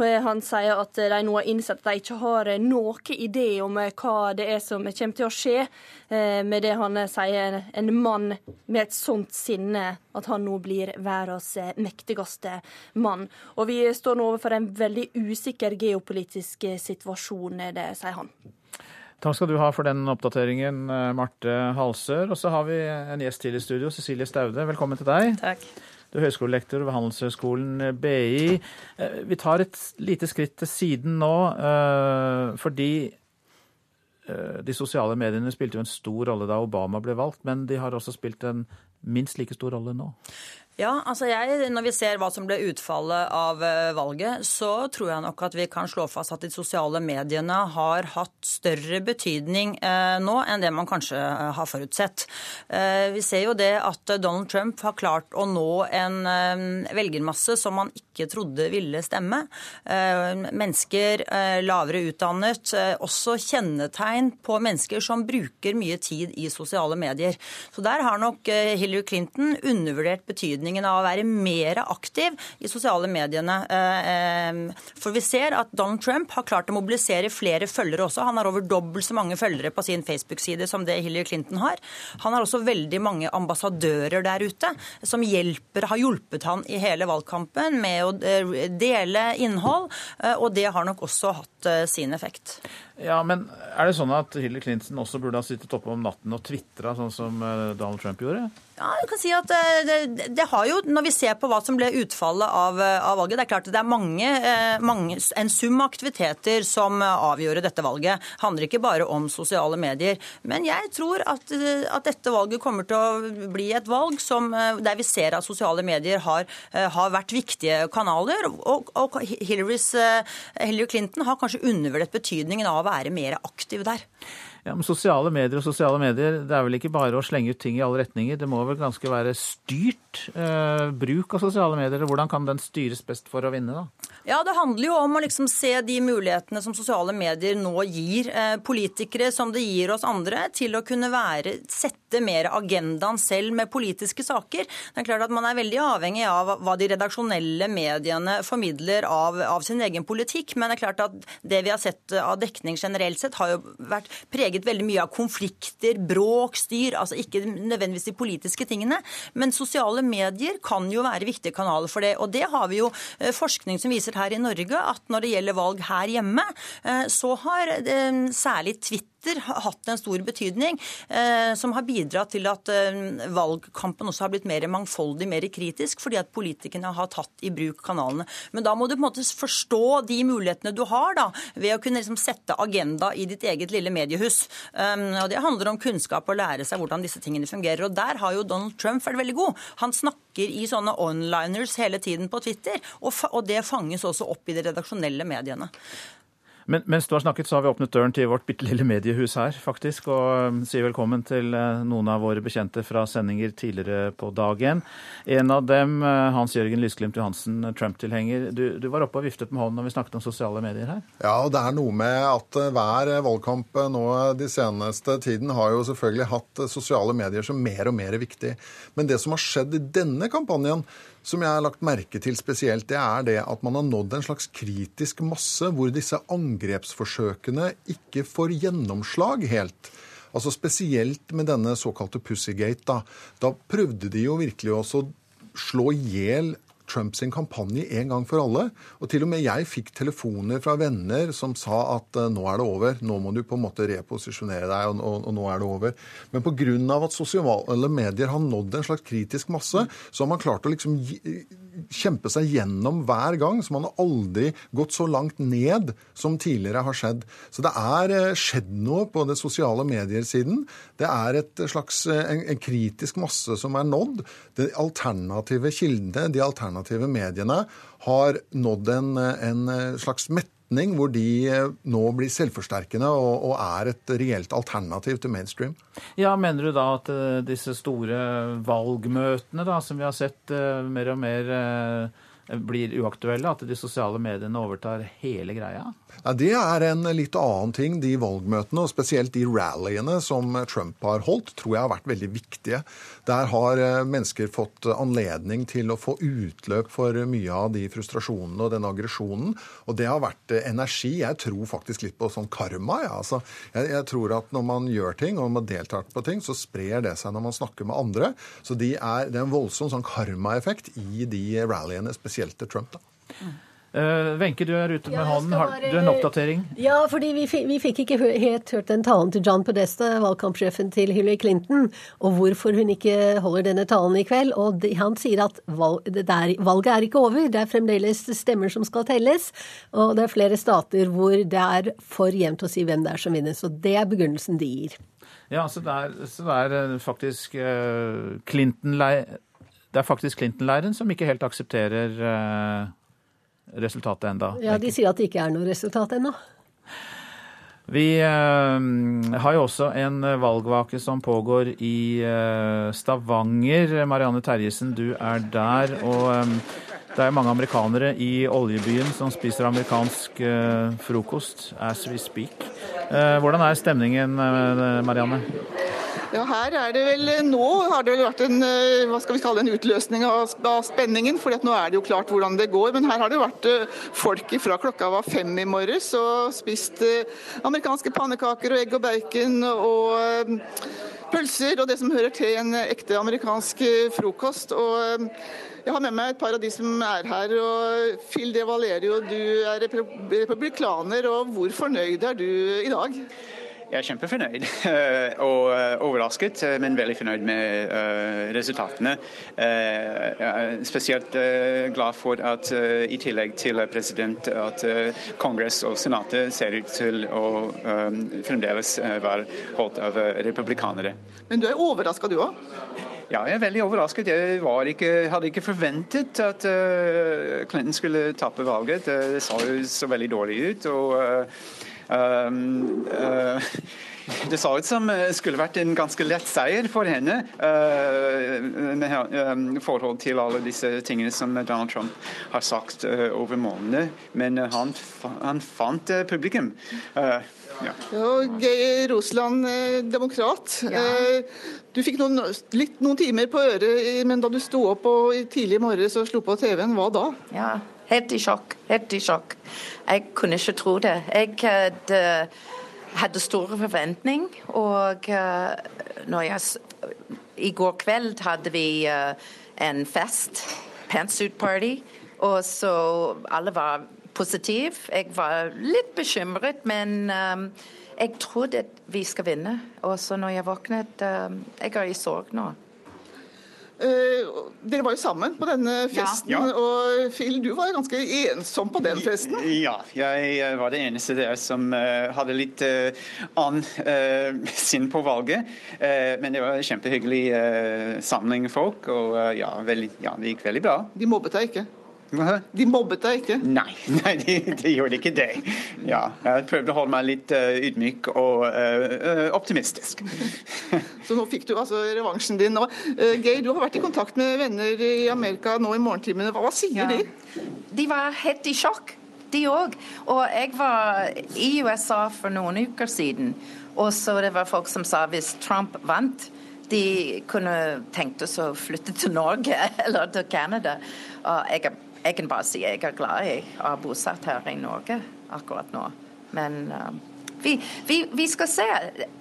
Han sier at de nå har innsett at de ikke har noen idé om hva det er som kommer til å skje, eh, med det han sier en mann med et sånt sinne at han nå blir verdens mektigste mann. Og vi står nå overfor en veldig usikker geopolitisk situasjon, det sier han. Takk skal du ha for den oppdateringen, eh, Marte Halsør. Og så har vi en gjest til i studio, Cecilie Staude. Velkommen til deg. Takk. Du er høyskolelektor ved Handelshøyskolen eh, BI. Eh, vi tar et lite skritt til siden nå, fordi de sosiale mediene spilte jo en stor rolle da Obama ble valgt, men de har også spilt en minst like stor rolle nå. Ja, altså jeg, Når vi ser hva som ble utfallet av eh, valget, så tror jeg nok at vi kan slå fast at de sosiale mediene har hatt større betydning eh, nå enn det man kanskje eh, har forutsett. Eh, vi ser jo det at Donald Trump har klart å nå en eh, velgermasse som man ikke trodde ville stemme. Eh, mennesker lavere utdannet, også kjennetegn på mennesker som bruker mye tid i sosiale medier. Så der har nok Hillary Clinton undervurdert betydningen betydningen av å være mer aktiv i sosiale mediene. Eh, eh, for vi ser at Donald Trump har klart å mobilisere flere følgere også. Han har over dobbelt så mange følgere på sin Facebook-side som det Hillary Clinton har. Han har også veldig mange ambassadører der ute som hjelper, har hjulpet han i hele valgkampen med å eh, dele innhold, og det har nok også hatt sin effekt. Ja, men er det sånn at Hillary Clinton også burde ha sittet oppe om natten og tvitra sånn som Donald Trump gjorde? Ja, jeg kan si at eh, det, det, har jo, Når vi ser på hva som ble utfallet av, eh, av valget Det er klart at det er mange, eh, mange, en sum aktiviteter som avgjorde dette valget. Det handler ikke bare om sosiale medier. Men jeg tror at, at dette valget kommer til å bli et valg som, der vi ser at sosiale medier har, har vært viktige kanaler. Og, og Hillary Clinton har kanskje undervurdert betydningen av være mer aktiv der. Ja, men Sosiale medier og sosiale medier, det er vel ikke bare å slenge ut ting i alle retninger. Det må vel ganske være styrt eh, bruk av sosiale medier. Hvordan kan den styres best for å vinne, da? Ja, Det handler jo om å liksom se de mulighetene som sosiale medier nå gir eh, politikere, som det gir oss andre, til å kunne være, sette mer agendaen selv med politiske saker. Det er klart at Man er veldig avhengig av hva de redaksjonelle mediene formidler av, av sin egen politikk. Men det er klart at det vi har sett av dekning generelt sett, har jo vært preget preget veldig mye av konflikter, bråk, styr. Altså ikke nødvendigvis de politiske tingene. Men sosiale medier kan jo være viktige kanaler for det. Og det har vi jo eh, forskning som viser her i Norge, at når det gjelder valg her hjemme, eh, så har eh, særlig Twitter Twitter har hatt en stor betydning, eh, som har bidratt til at eh, valgkampen også har blitt mer mangfoldig, mer kritisk, fordi at politikerne har tatt i bruk kanalene. Men da må du på en måte forstå de mulighetene du har da, ved å kunne liksom sette agenda i ditt eget lille mediehus. Um, og Det handler om kunnskap og lære seg hvordan disse tingene fungerer. Og Der har jo Donald Trump vært veldig god. Han snakker i sånne onliners hele tiden på Twitter, og det fanges også opp i de redaksjonelle mediene. Men mens du har snakket, så har vi åpnet døren til vårt bitte lille mediehus her, faktisk. Og um, sier velkommen til uh, noen av våre bekjente fra sendinger tidligere på dagen. En av dem, uh, Hans Jørgen Lysglimt Johansen, Trump-tilhenger. Du, du, var oppe og viftet med hånden når vi snakket om sosiale medier her. Ja, og det er noe med at uh, hver valgkamp nå de seneste tiden har jo selvfølgelig hatt sosiale medier som mer og mer viktig. Men det som har skjedd i denne kampanjen, som jeg har lagt merke til spesielt, det er det at man har nådd en slags kritisk masse hvor disse angrepsforsøkene ikke får gjennomslag helt. Altså Spesielt med denne såkalte Pussygate. Da, da prøvde de jo virkelig også å slå i hjel Trumps kampanje en gang for alle. Og til og med jeg fikk telefoner fra venner som sa at uh, nå er det over. Nå må du på en måte reposisjonere deg, og, og, og nå er det over. Men pga. at sosiale medier har nådd en slags kritisk masse, så har man klart å liksom kjempe seg gjennom hver gang. Så man har aldri gått så langt ned som tidligere har skjedd. Så det er uh, skjedd noe på det sosiale medier-siden. Det er et slags, uh, en, en kritisk masse som er nådd. De alternative kildene, de alternative alternative mediene har nådd en, en slags metning hvor de nå blir selvforsterkende og, og, er et reelt alternativ til mainstream. Ja, Mener du da at uh, disse store valgmøtene da, som vi har sett mer og mer blir uaktuelle? At de sosiale mediene overtar hele greia? Ja, det er en litt annen ting. De valgmøtene, og spesielt de rallyene som Trump har holdt, tror jeg har vært veldig viktige. Der har eh, mennesker fått anledning til å få utløp for mye av de frustrasjonene og den aggresjonen. Og det har vært eh, energi. Jeg tror faktisk litt på sånn karma. Ja. Altså, jeg, jeg, tror at når man gjør ting og man deltar på ting, så sprer det seg når man snakker med andre. Så de er, det er en voldsom sånn karmaeffekt i de rallyene, spesielt til Trump. da. Eh, Wenche, du er ute med ja, hånden. Har du en oppdatering? Ja, fordi vi vi fikk ikke helt hørt den talen til John Podesta, valgkampsjefen til Hillary Clinton, og hvorfor hun ikke holder denne talen i kveld. Og de, han sier at valg, der, valget er ikke over, det er fremdeles stemmer som skal telles. Og det er flere stater hvor det er for jevnt å si hvem det er som vinner. Så det er begrunnelsen de gir. Ja, så det er, så det er eh, faktisk uh, er Clinton-leiren som ikke helt aksepterer uh, resultatet enda. Ja, de sier at det ikke er noe resultat ennå. Vi uh, har jo også en valgvake som pågår i uh, Stavanger. Marianne Terjesen, du er der. Og um, det er mange amerikanere i oljebyen som spiser amerikansk frokost as we speak. hvordan er stemningen, Marianne? Ja, her er det vel Nå har det vel vært en eh, hva skal vi kalle det, en utløsning av, av spenningen. for nå er det jo klart hvordan det går. Men her har det vært eh, folk fra klokka var fem i morges og spist eh, amerikanske pannekaker og egg og bacon og pølser og det som hører til en ekte amerikansk frokost. og jeg har med meg et par av de som er her. og Phil De Valerio, du er republikaner. og Hvor fornøyd er du i dag? Jeg er kjempefornøyd eh, og eh, overrasket, eh, men veldig fornøyd med resultatene. Jeg er spesielt glad for at i tillegg til president, at Kongress og Senatet ser ut til å fremdeles være holdt av republikanere. Men du er overraska du òg? Ja, jeg er veldig overrasket. Jeg ikke, hadde ikke forventet at Clinton skulle tape valget. Det så jo så veldig dårlig ut. og uh, det så ut som det skulle vært en ganske lett seier for henne i med um, forhold til alle disse tingene som Donald Trump har sagt over månedene. Men han, han, fant publikum. Ja. Ja, Geir Rosland, demokrat. Ja. Du fikk noen, litt, noen timer på øret, men da du sto opp og tidlig i morges og slo på TV-en, hva da? Ja, helt i sjokk. Helt i sjokk. Jeg kunne ikke tro det. Jeg hadde, hadde store forventning, og uh, jeg, I går kveld hadde vi uh, en fest, pantsuit party, og så alle var positive. Jeg var litt bekymret, men um, jeg trodde at vi skal vinne. Og så når jeg våknet um, Jeg er i sorg nå. Uh, dere var jo sammen på denne festen, ja. Og Phil, du var jo ganske ensom på den festen? Ja, jeg var det eneste der som uh, hadde litt uh, annen sinn på valget. men det var en kjempehyggelig samling folk, og ja, veldig, ja, det gikk veldig bra. De mobbet deg ikke? De mobbet deg ikke? Nei, nei de, de gjorde ikke det. Ja, jeg prøvde å holde meg litt uh, ydmyk og uh, optimistisk. Så nå fikk du altså revansjen din. nå. Uh, Geir, du har vært i kontakt med venner i Amerika nå i morgentimene. Hva, hva sier ja. de? De var helt i sjokk, de òg. Og jeg var i USA for noen uker siden, og så det var folk som sa hvis Trump vant de kunne tenkt oss å flytte til Norge eller til Canada. Og jeg er jeg kan bare si jeg er glad i å ha bosatt her i Norge akkurat nå. Men uh, vi, vi, vi, skal se.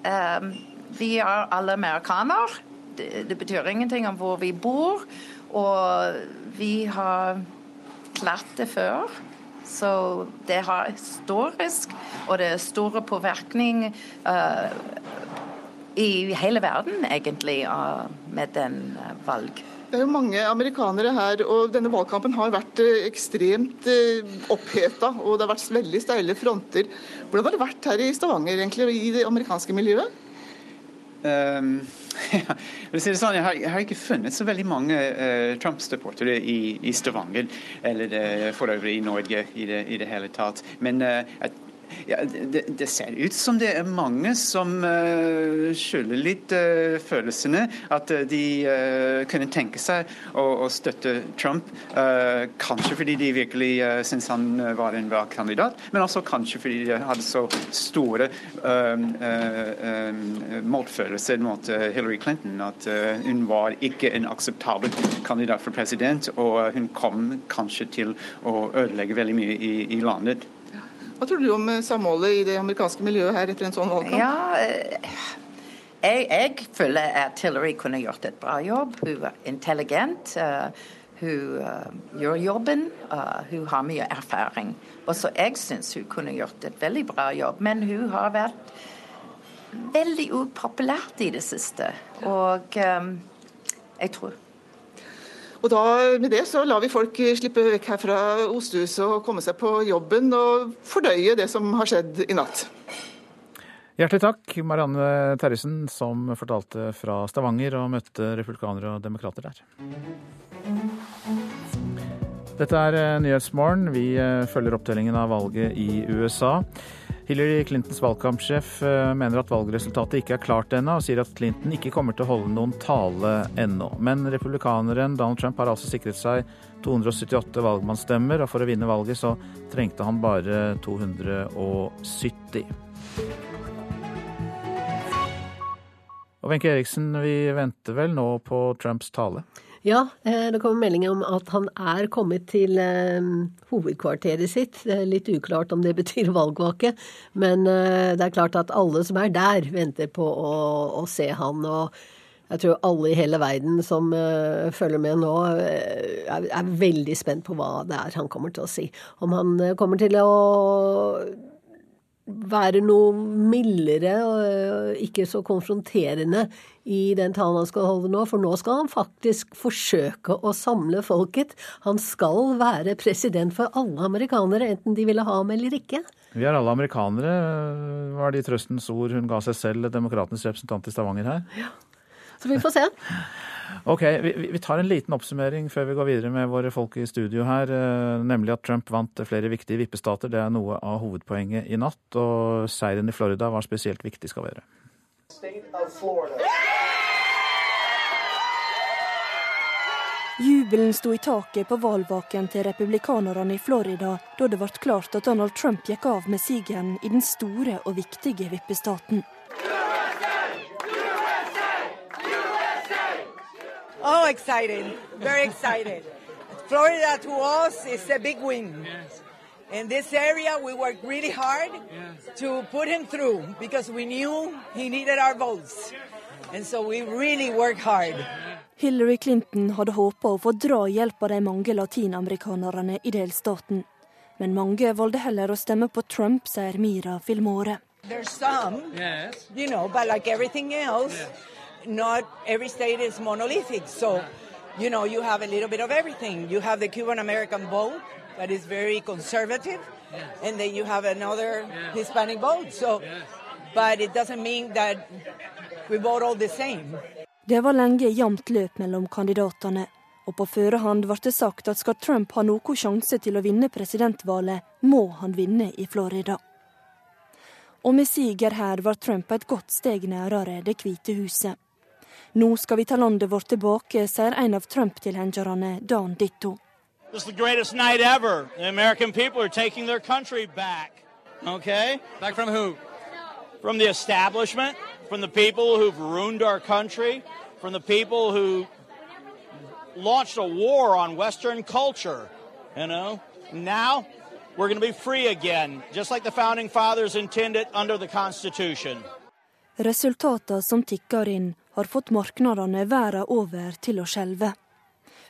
Uh, vi er alle amerikanere. Det, det, betyr ingenting om hvor vi bor. Og vi har klart det før. Så det har historisk, og det er store påvirkning uh, i hele verden, egentlig, med den valg. Det er jo mange amerikanere her, og denne valgkampen har vært eh, ekstremt eh, oppheta. Og det har vært veldig steile fronter. Hvordan har det vært her i Stavanger, egentlig, i det amerikanske miljøet? Um, ja, sånn, jeg, har, ikke funnet så veldig mange uh, Trump-supportere i, i, Stavanger, eller uh, for øvrig i Norge i det, i det hele tatt. Men uh, ja, det, det, ser ut som det er mange som uh, skylder litt uh, følelsene. At uh, de kunne tenke seg å, å støtte Trump. kanskje fordi de virkelig uh, syns han var en bra kandidat, men også kanskje fordi de hadde så store motfølelser mot Hillary Clinton. At hun var ikke en akseptabel kandidat for president, og hun kom kanskje til å ødelegge veldig mye i, i landet. Hva tror du om eh, samholdet i det amerikanske miljøet her etter en sånn valgkamp? Ja, eh, jeg, jeg, føler at Hillary kunne gjort et bra jobb. Hun er intelligent. Uh, hun uh, gjør jobben. Uh, hun har mye erfaring. Og så jeg syns hun kunne gjort et veldig bra jobb. Men hun har vært veldig upopulært i det siste. Og um, jeg tror og da, Med det så lar vi folk slippe vekk her fra Ostehuset og komme seg på jobben og fordøye det som har skjedd i natt. Hjertelig takk, Marianne Terjesen, som fortalte fra Stavanger og møtte republikanere og demokrater der. Dette er eh, Nyhetsmorgen. Vi eh, følger opptellingen av valget i USA. Hillary Clintons valgkampsjef eh, mener at valgresultatet ikke er klart ennå, og sier at Clinton ikke kommer til å holde noen tale ennå. Men republikaneren Donald Trump har altså sikret seg 278 valgmannsstemmer, og for å vinne valget så trengte han bare 270. Og Wenche Eriksen, vi venter vel nå på Trumps tale? Ja, eh, det kommer meldinger om at han er kommet til eh, hovedkvarteret sitt. Det er litt uklart om det betyr valgvake, men eh, det er klart at alle som er der, venter på å, å se han. og jeg tror alle i hele verden som uh, følger med nå, er, er, veldig spent på hva det er han kommer til å si. Om han uh, kommer til å være noe mildere og ikke så konfronterende i den talen han skal holde nå, for nå skal han faktisk forsøke å samle folket. Han skal være president for alle amerikanere, enten de ville ha ham eller ikke. Vi er alle amerikanere, var de trøstens ord hun ga seg selv, demokratenes representant i Stavanger her. Ja, Så vi får se. Ok, vi, vi, tar en liten oppsummering før vi går videre med våre folk i studio her. Eh, nemlig at Trump vant flere viktige vippestater. Det er noe av hovedpoenget i natt. Og seieren i Florida var spesielt viktig, skal være. Jubelen sto i taket på valgvaken til republikanerne i Florida da det ble klart at Donald Trump gikk av med sigeren i den store og viktige vippestaten. Oh, excited. Very excited. Florida to us is a big win. Yes. In this area, we worked really hard yes. to put him through because we knew he needed our votes. And so we really worked hard. Hillary Clinton hadde håpa å få drahjelp av de mange latinamerikanerne i delstaten. Men mange valgte heller å stemme på Trump, sier Mira Filmore. There's some, yes. you know, but like everything else, yes. Not every state is monolithic. So, you know, you have a little bit of everything. You have the Cuban American vote that is very conservative, yes. and then you have another. Hispanic vote. So, but it doesn't mean that we vote all the same. Det var lenge jevnt løp mellom kandidatene, Og på førehånd ble det sagt at skal Trump ha noe sjanse til å vinne presidentvalget, må han vinne i Florida. Og med siger her var Trump et godt steg nærere Det hvite huset. Nå skal vi ta landet vårt tilbake, sier en av Trump-tilhengerne, Dan Ditto. This is the greatest night ever. The American people are taking their country back. Okay? Back from who? From the establishment, from the people who've ruined our country, from the people who launched a war on Western culture. You know? Now we're going to be free again, just like the founding fathers intended under the Constitution. Resultatene som tikker inn, har fått markedene verden over til å skjelve.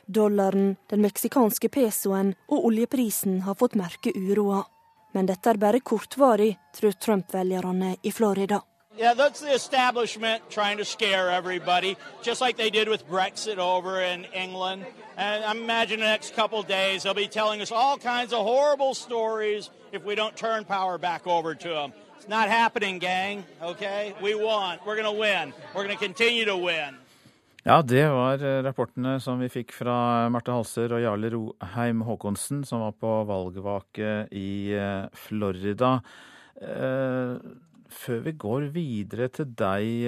Dollaren, den meksikanske pesoen og oljeprisen har fått merke uroa. Men dette er bare kortvarig, tror Trump-velgerne i Florida. Yeah, that's the establishment trying to scare everybody, just like they did with Brexit over in England. And I imagine the next couple days they'll be telling us all kinds of horrible stories if we don't turn power back over to them. It's not happening, gang. Okay? We won. We're going to win. We're going to continue to win. Ja, det var eh, rapportene som vi fikk fra Marte Halser og Jarle Roheim Haakonsen, som var på valgvake i eh, Florida. Eh, før vi går videre til deg,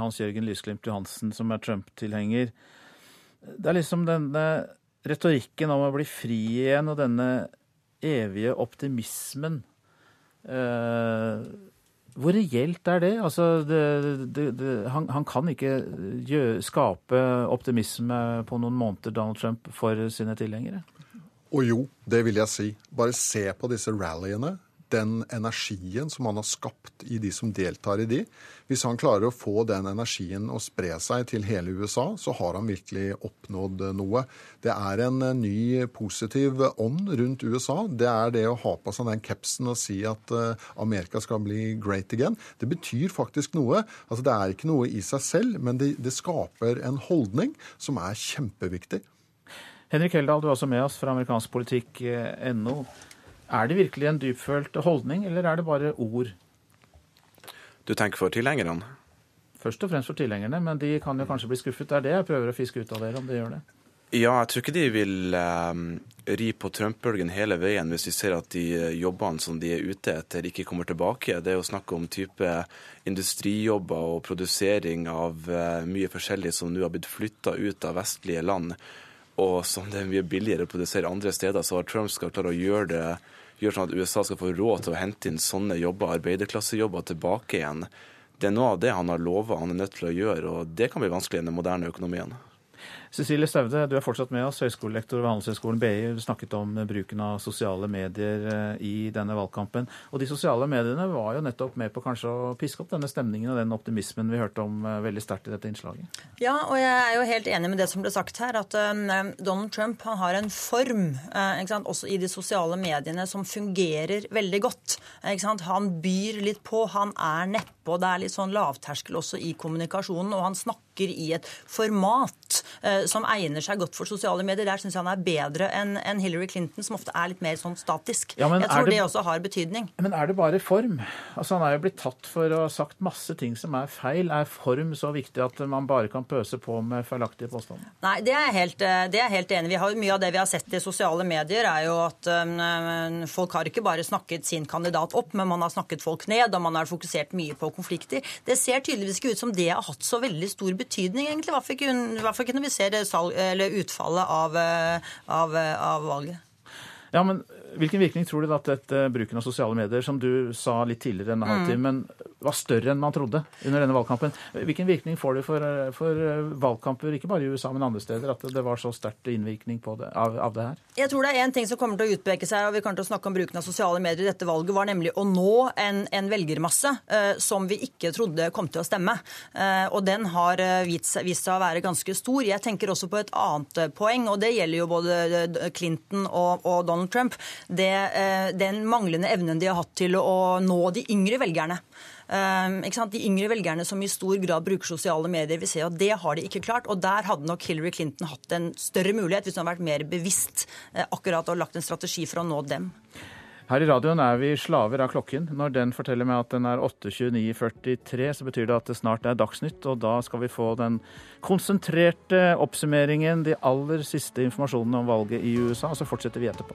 Hans Jørgen Lysglimt Johansen, som er Trump-tilhenger. Det er liksom denne retorikken om å bli fri igjen, og denne evige optimismen. Hvor reelt er det? Altså, det, det, det, han, han, kan ikke gjø, skape optimisme på noen måneder, Donald Trump, for sine tilhengere? Og jo, det vil jeg si. Bare se på disse rallyene den energien som han har skapt i de som deltar i de. Hvis han klarer å få den energien å spre seg til hele USA, så har han virkelig oppnådd noe. Det er en ny positiv ånd rundt USA. Det er det å ha på seg den capsen og si at eh, Amerika skal bli great again. Det betyr faktisk noe. Altså, det er ikke noe i seg selv, men det, det skaper en holdning som er kjempeviktig. Henrik Heldal, du er også med oss fra amerikanskpolitikk.no. Er det virkelig en dypfølt holdning, eller er det bare ord? Du tenker for tilhengerne? Først og fremst for tilhengerne, men de kan jo kanskje bli skuffet. Det er det jeg prøver å fiske ut av dere, om de gjør det. Ja, jeg tror ikke de vil eh, ri på Trump-bølgen hele veien hvis de ser at de jobbene som de er ute etter, ikke kommer tilbake. Det er jo snakk om type industrijobber og produsering av eh, mye forskjellig som nå har blitt flytta ut av vestlige land, og som det er mye billigere å produsere andre steder. Så Trump skal klare å gjøre det gjør sånn at USA skal få råd til å hente inn sånne jobber, arbeiderklassejobber, tilbake igjen. Det er noe av det han har lova han er nødt til å gjøre, og det kan bli vanskelig i den moderne økonomien. Cecilie Staude, du er fortsatt med oss, høyskolelektor ved Handelshøyskolen BI. Du snakket om bruken av sosiale medier eh, i denne valgkampen. Og de sosiale mediene var jo nettopp med på kanskje å piske opp denne stemningen og den optimismen vi hørte om eh, veldig sterkt i dette innslaget. Ja, og jeg er jo helt enig med det som ble sagt her, at um, Donald Trump han har en form sant, også i de sosiale mediene som fungerer veldig godt. Han byr litt på, han er nedpå. det er litt sånn lavterskel også i kommunikasjonen. og han snakker i et format eh, som egner seg godt for sosiale medier. Der syns jeg han er bedre enn en Hillary Clinton, som ofte er litt mer sånn statisk. Ja, jeg tror det, det, også har betydning. Men er det bare form? Altså Han er jo blitt tatt for å ha sagt masse ting som er feil. Er form så viktig at man bare kan pøse på med feilaktige påstander? Nei, det er jeg helt, eh, det er helt enig i. Mye av det vi har sett i sosiale medier, er jo at um, folk har ikke bare snakket sin kandidat opp, men man har snakket folk ned, og man har fokusert mye på konflikter. Det ser tydeligvis ikke ut som det har hatt så veldig stor betydning egentlig. Hvorfor kunne vi se utfallet av, eh, av, eh, av valget. Ja, men Hvilken virkning tror du at dette bruken av sosiale medier, som du sa litt tidligere denne halvtimen, mm. var større enn man trodde under denne valgkampen? Hvilken virkning får det for, for, valgkamper, ikke bare i USA, men andre steder, at det var så sterkt innvirkning det, av, av, det her? Jeg tror det er én ting som kommer til å utpeke seg, og vi kommer til å snakke om bruken av sosiale medier i dette valget, var nemlig å nå en, en velgermasse uh, som vi ikke trodde kom til å stemme. Uh, og den har vist, vist, seg å være ganske stor. Jeg tenker også på et annet poeng, og det gjelder jo både Clinton og, og Donald Trump det, eh, den manglende evnen de har hatt til å nå de yngre velgerne. Um, de yngre velgerne som i stor grad bruker sosiale medier, vi ser at det har de ikke klart. Og der hadde nok Hillary Clinton hatt en større mulighet hvis hun hadde vært mer bevisst uh, akkurat og lagt en strategi for å nå dem. Her i radioen er vi slaver av klokken. Når den forteller meg at den er 8.29,43, så betyr det at det snart er Dagsnytt, og da skal vi få den konsentrerte oppsummeringen, de aller siste informasjonene om valget i USA, og så fortsetter vi etterpå.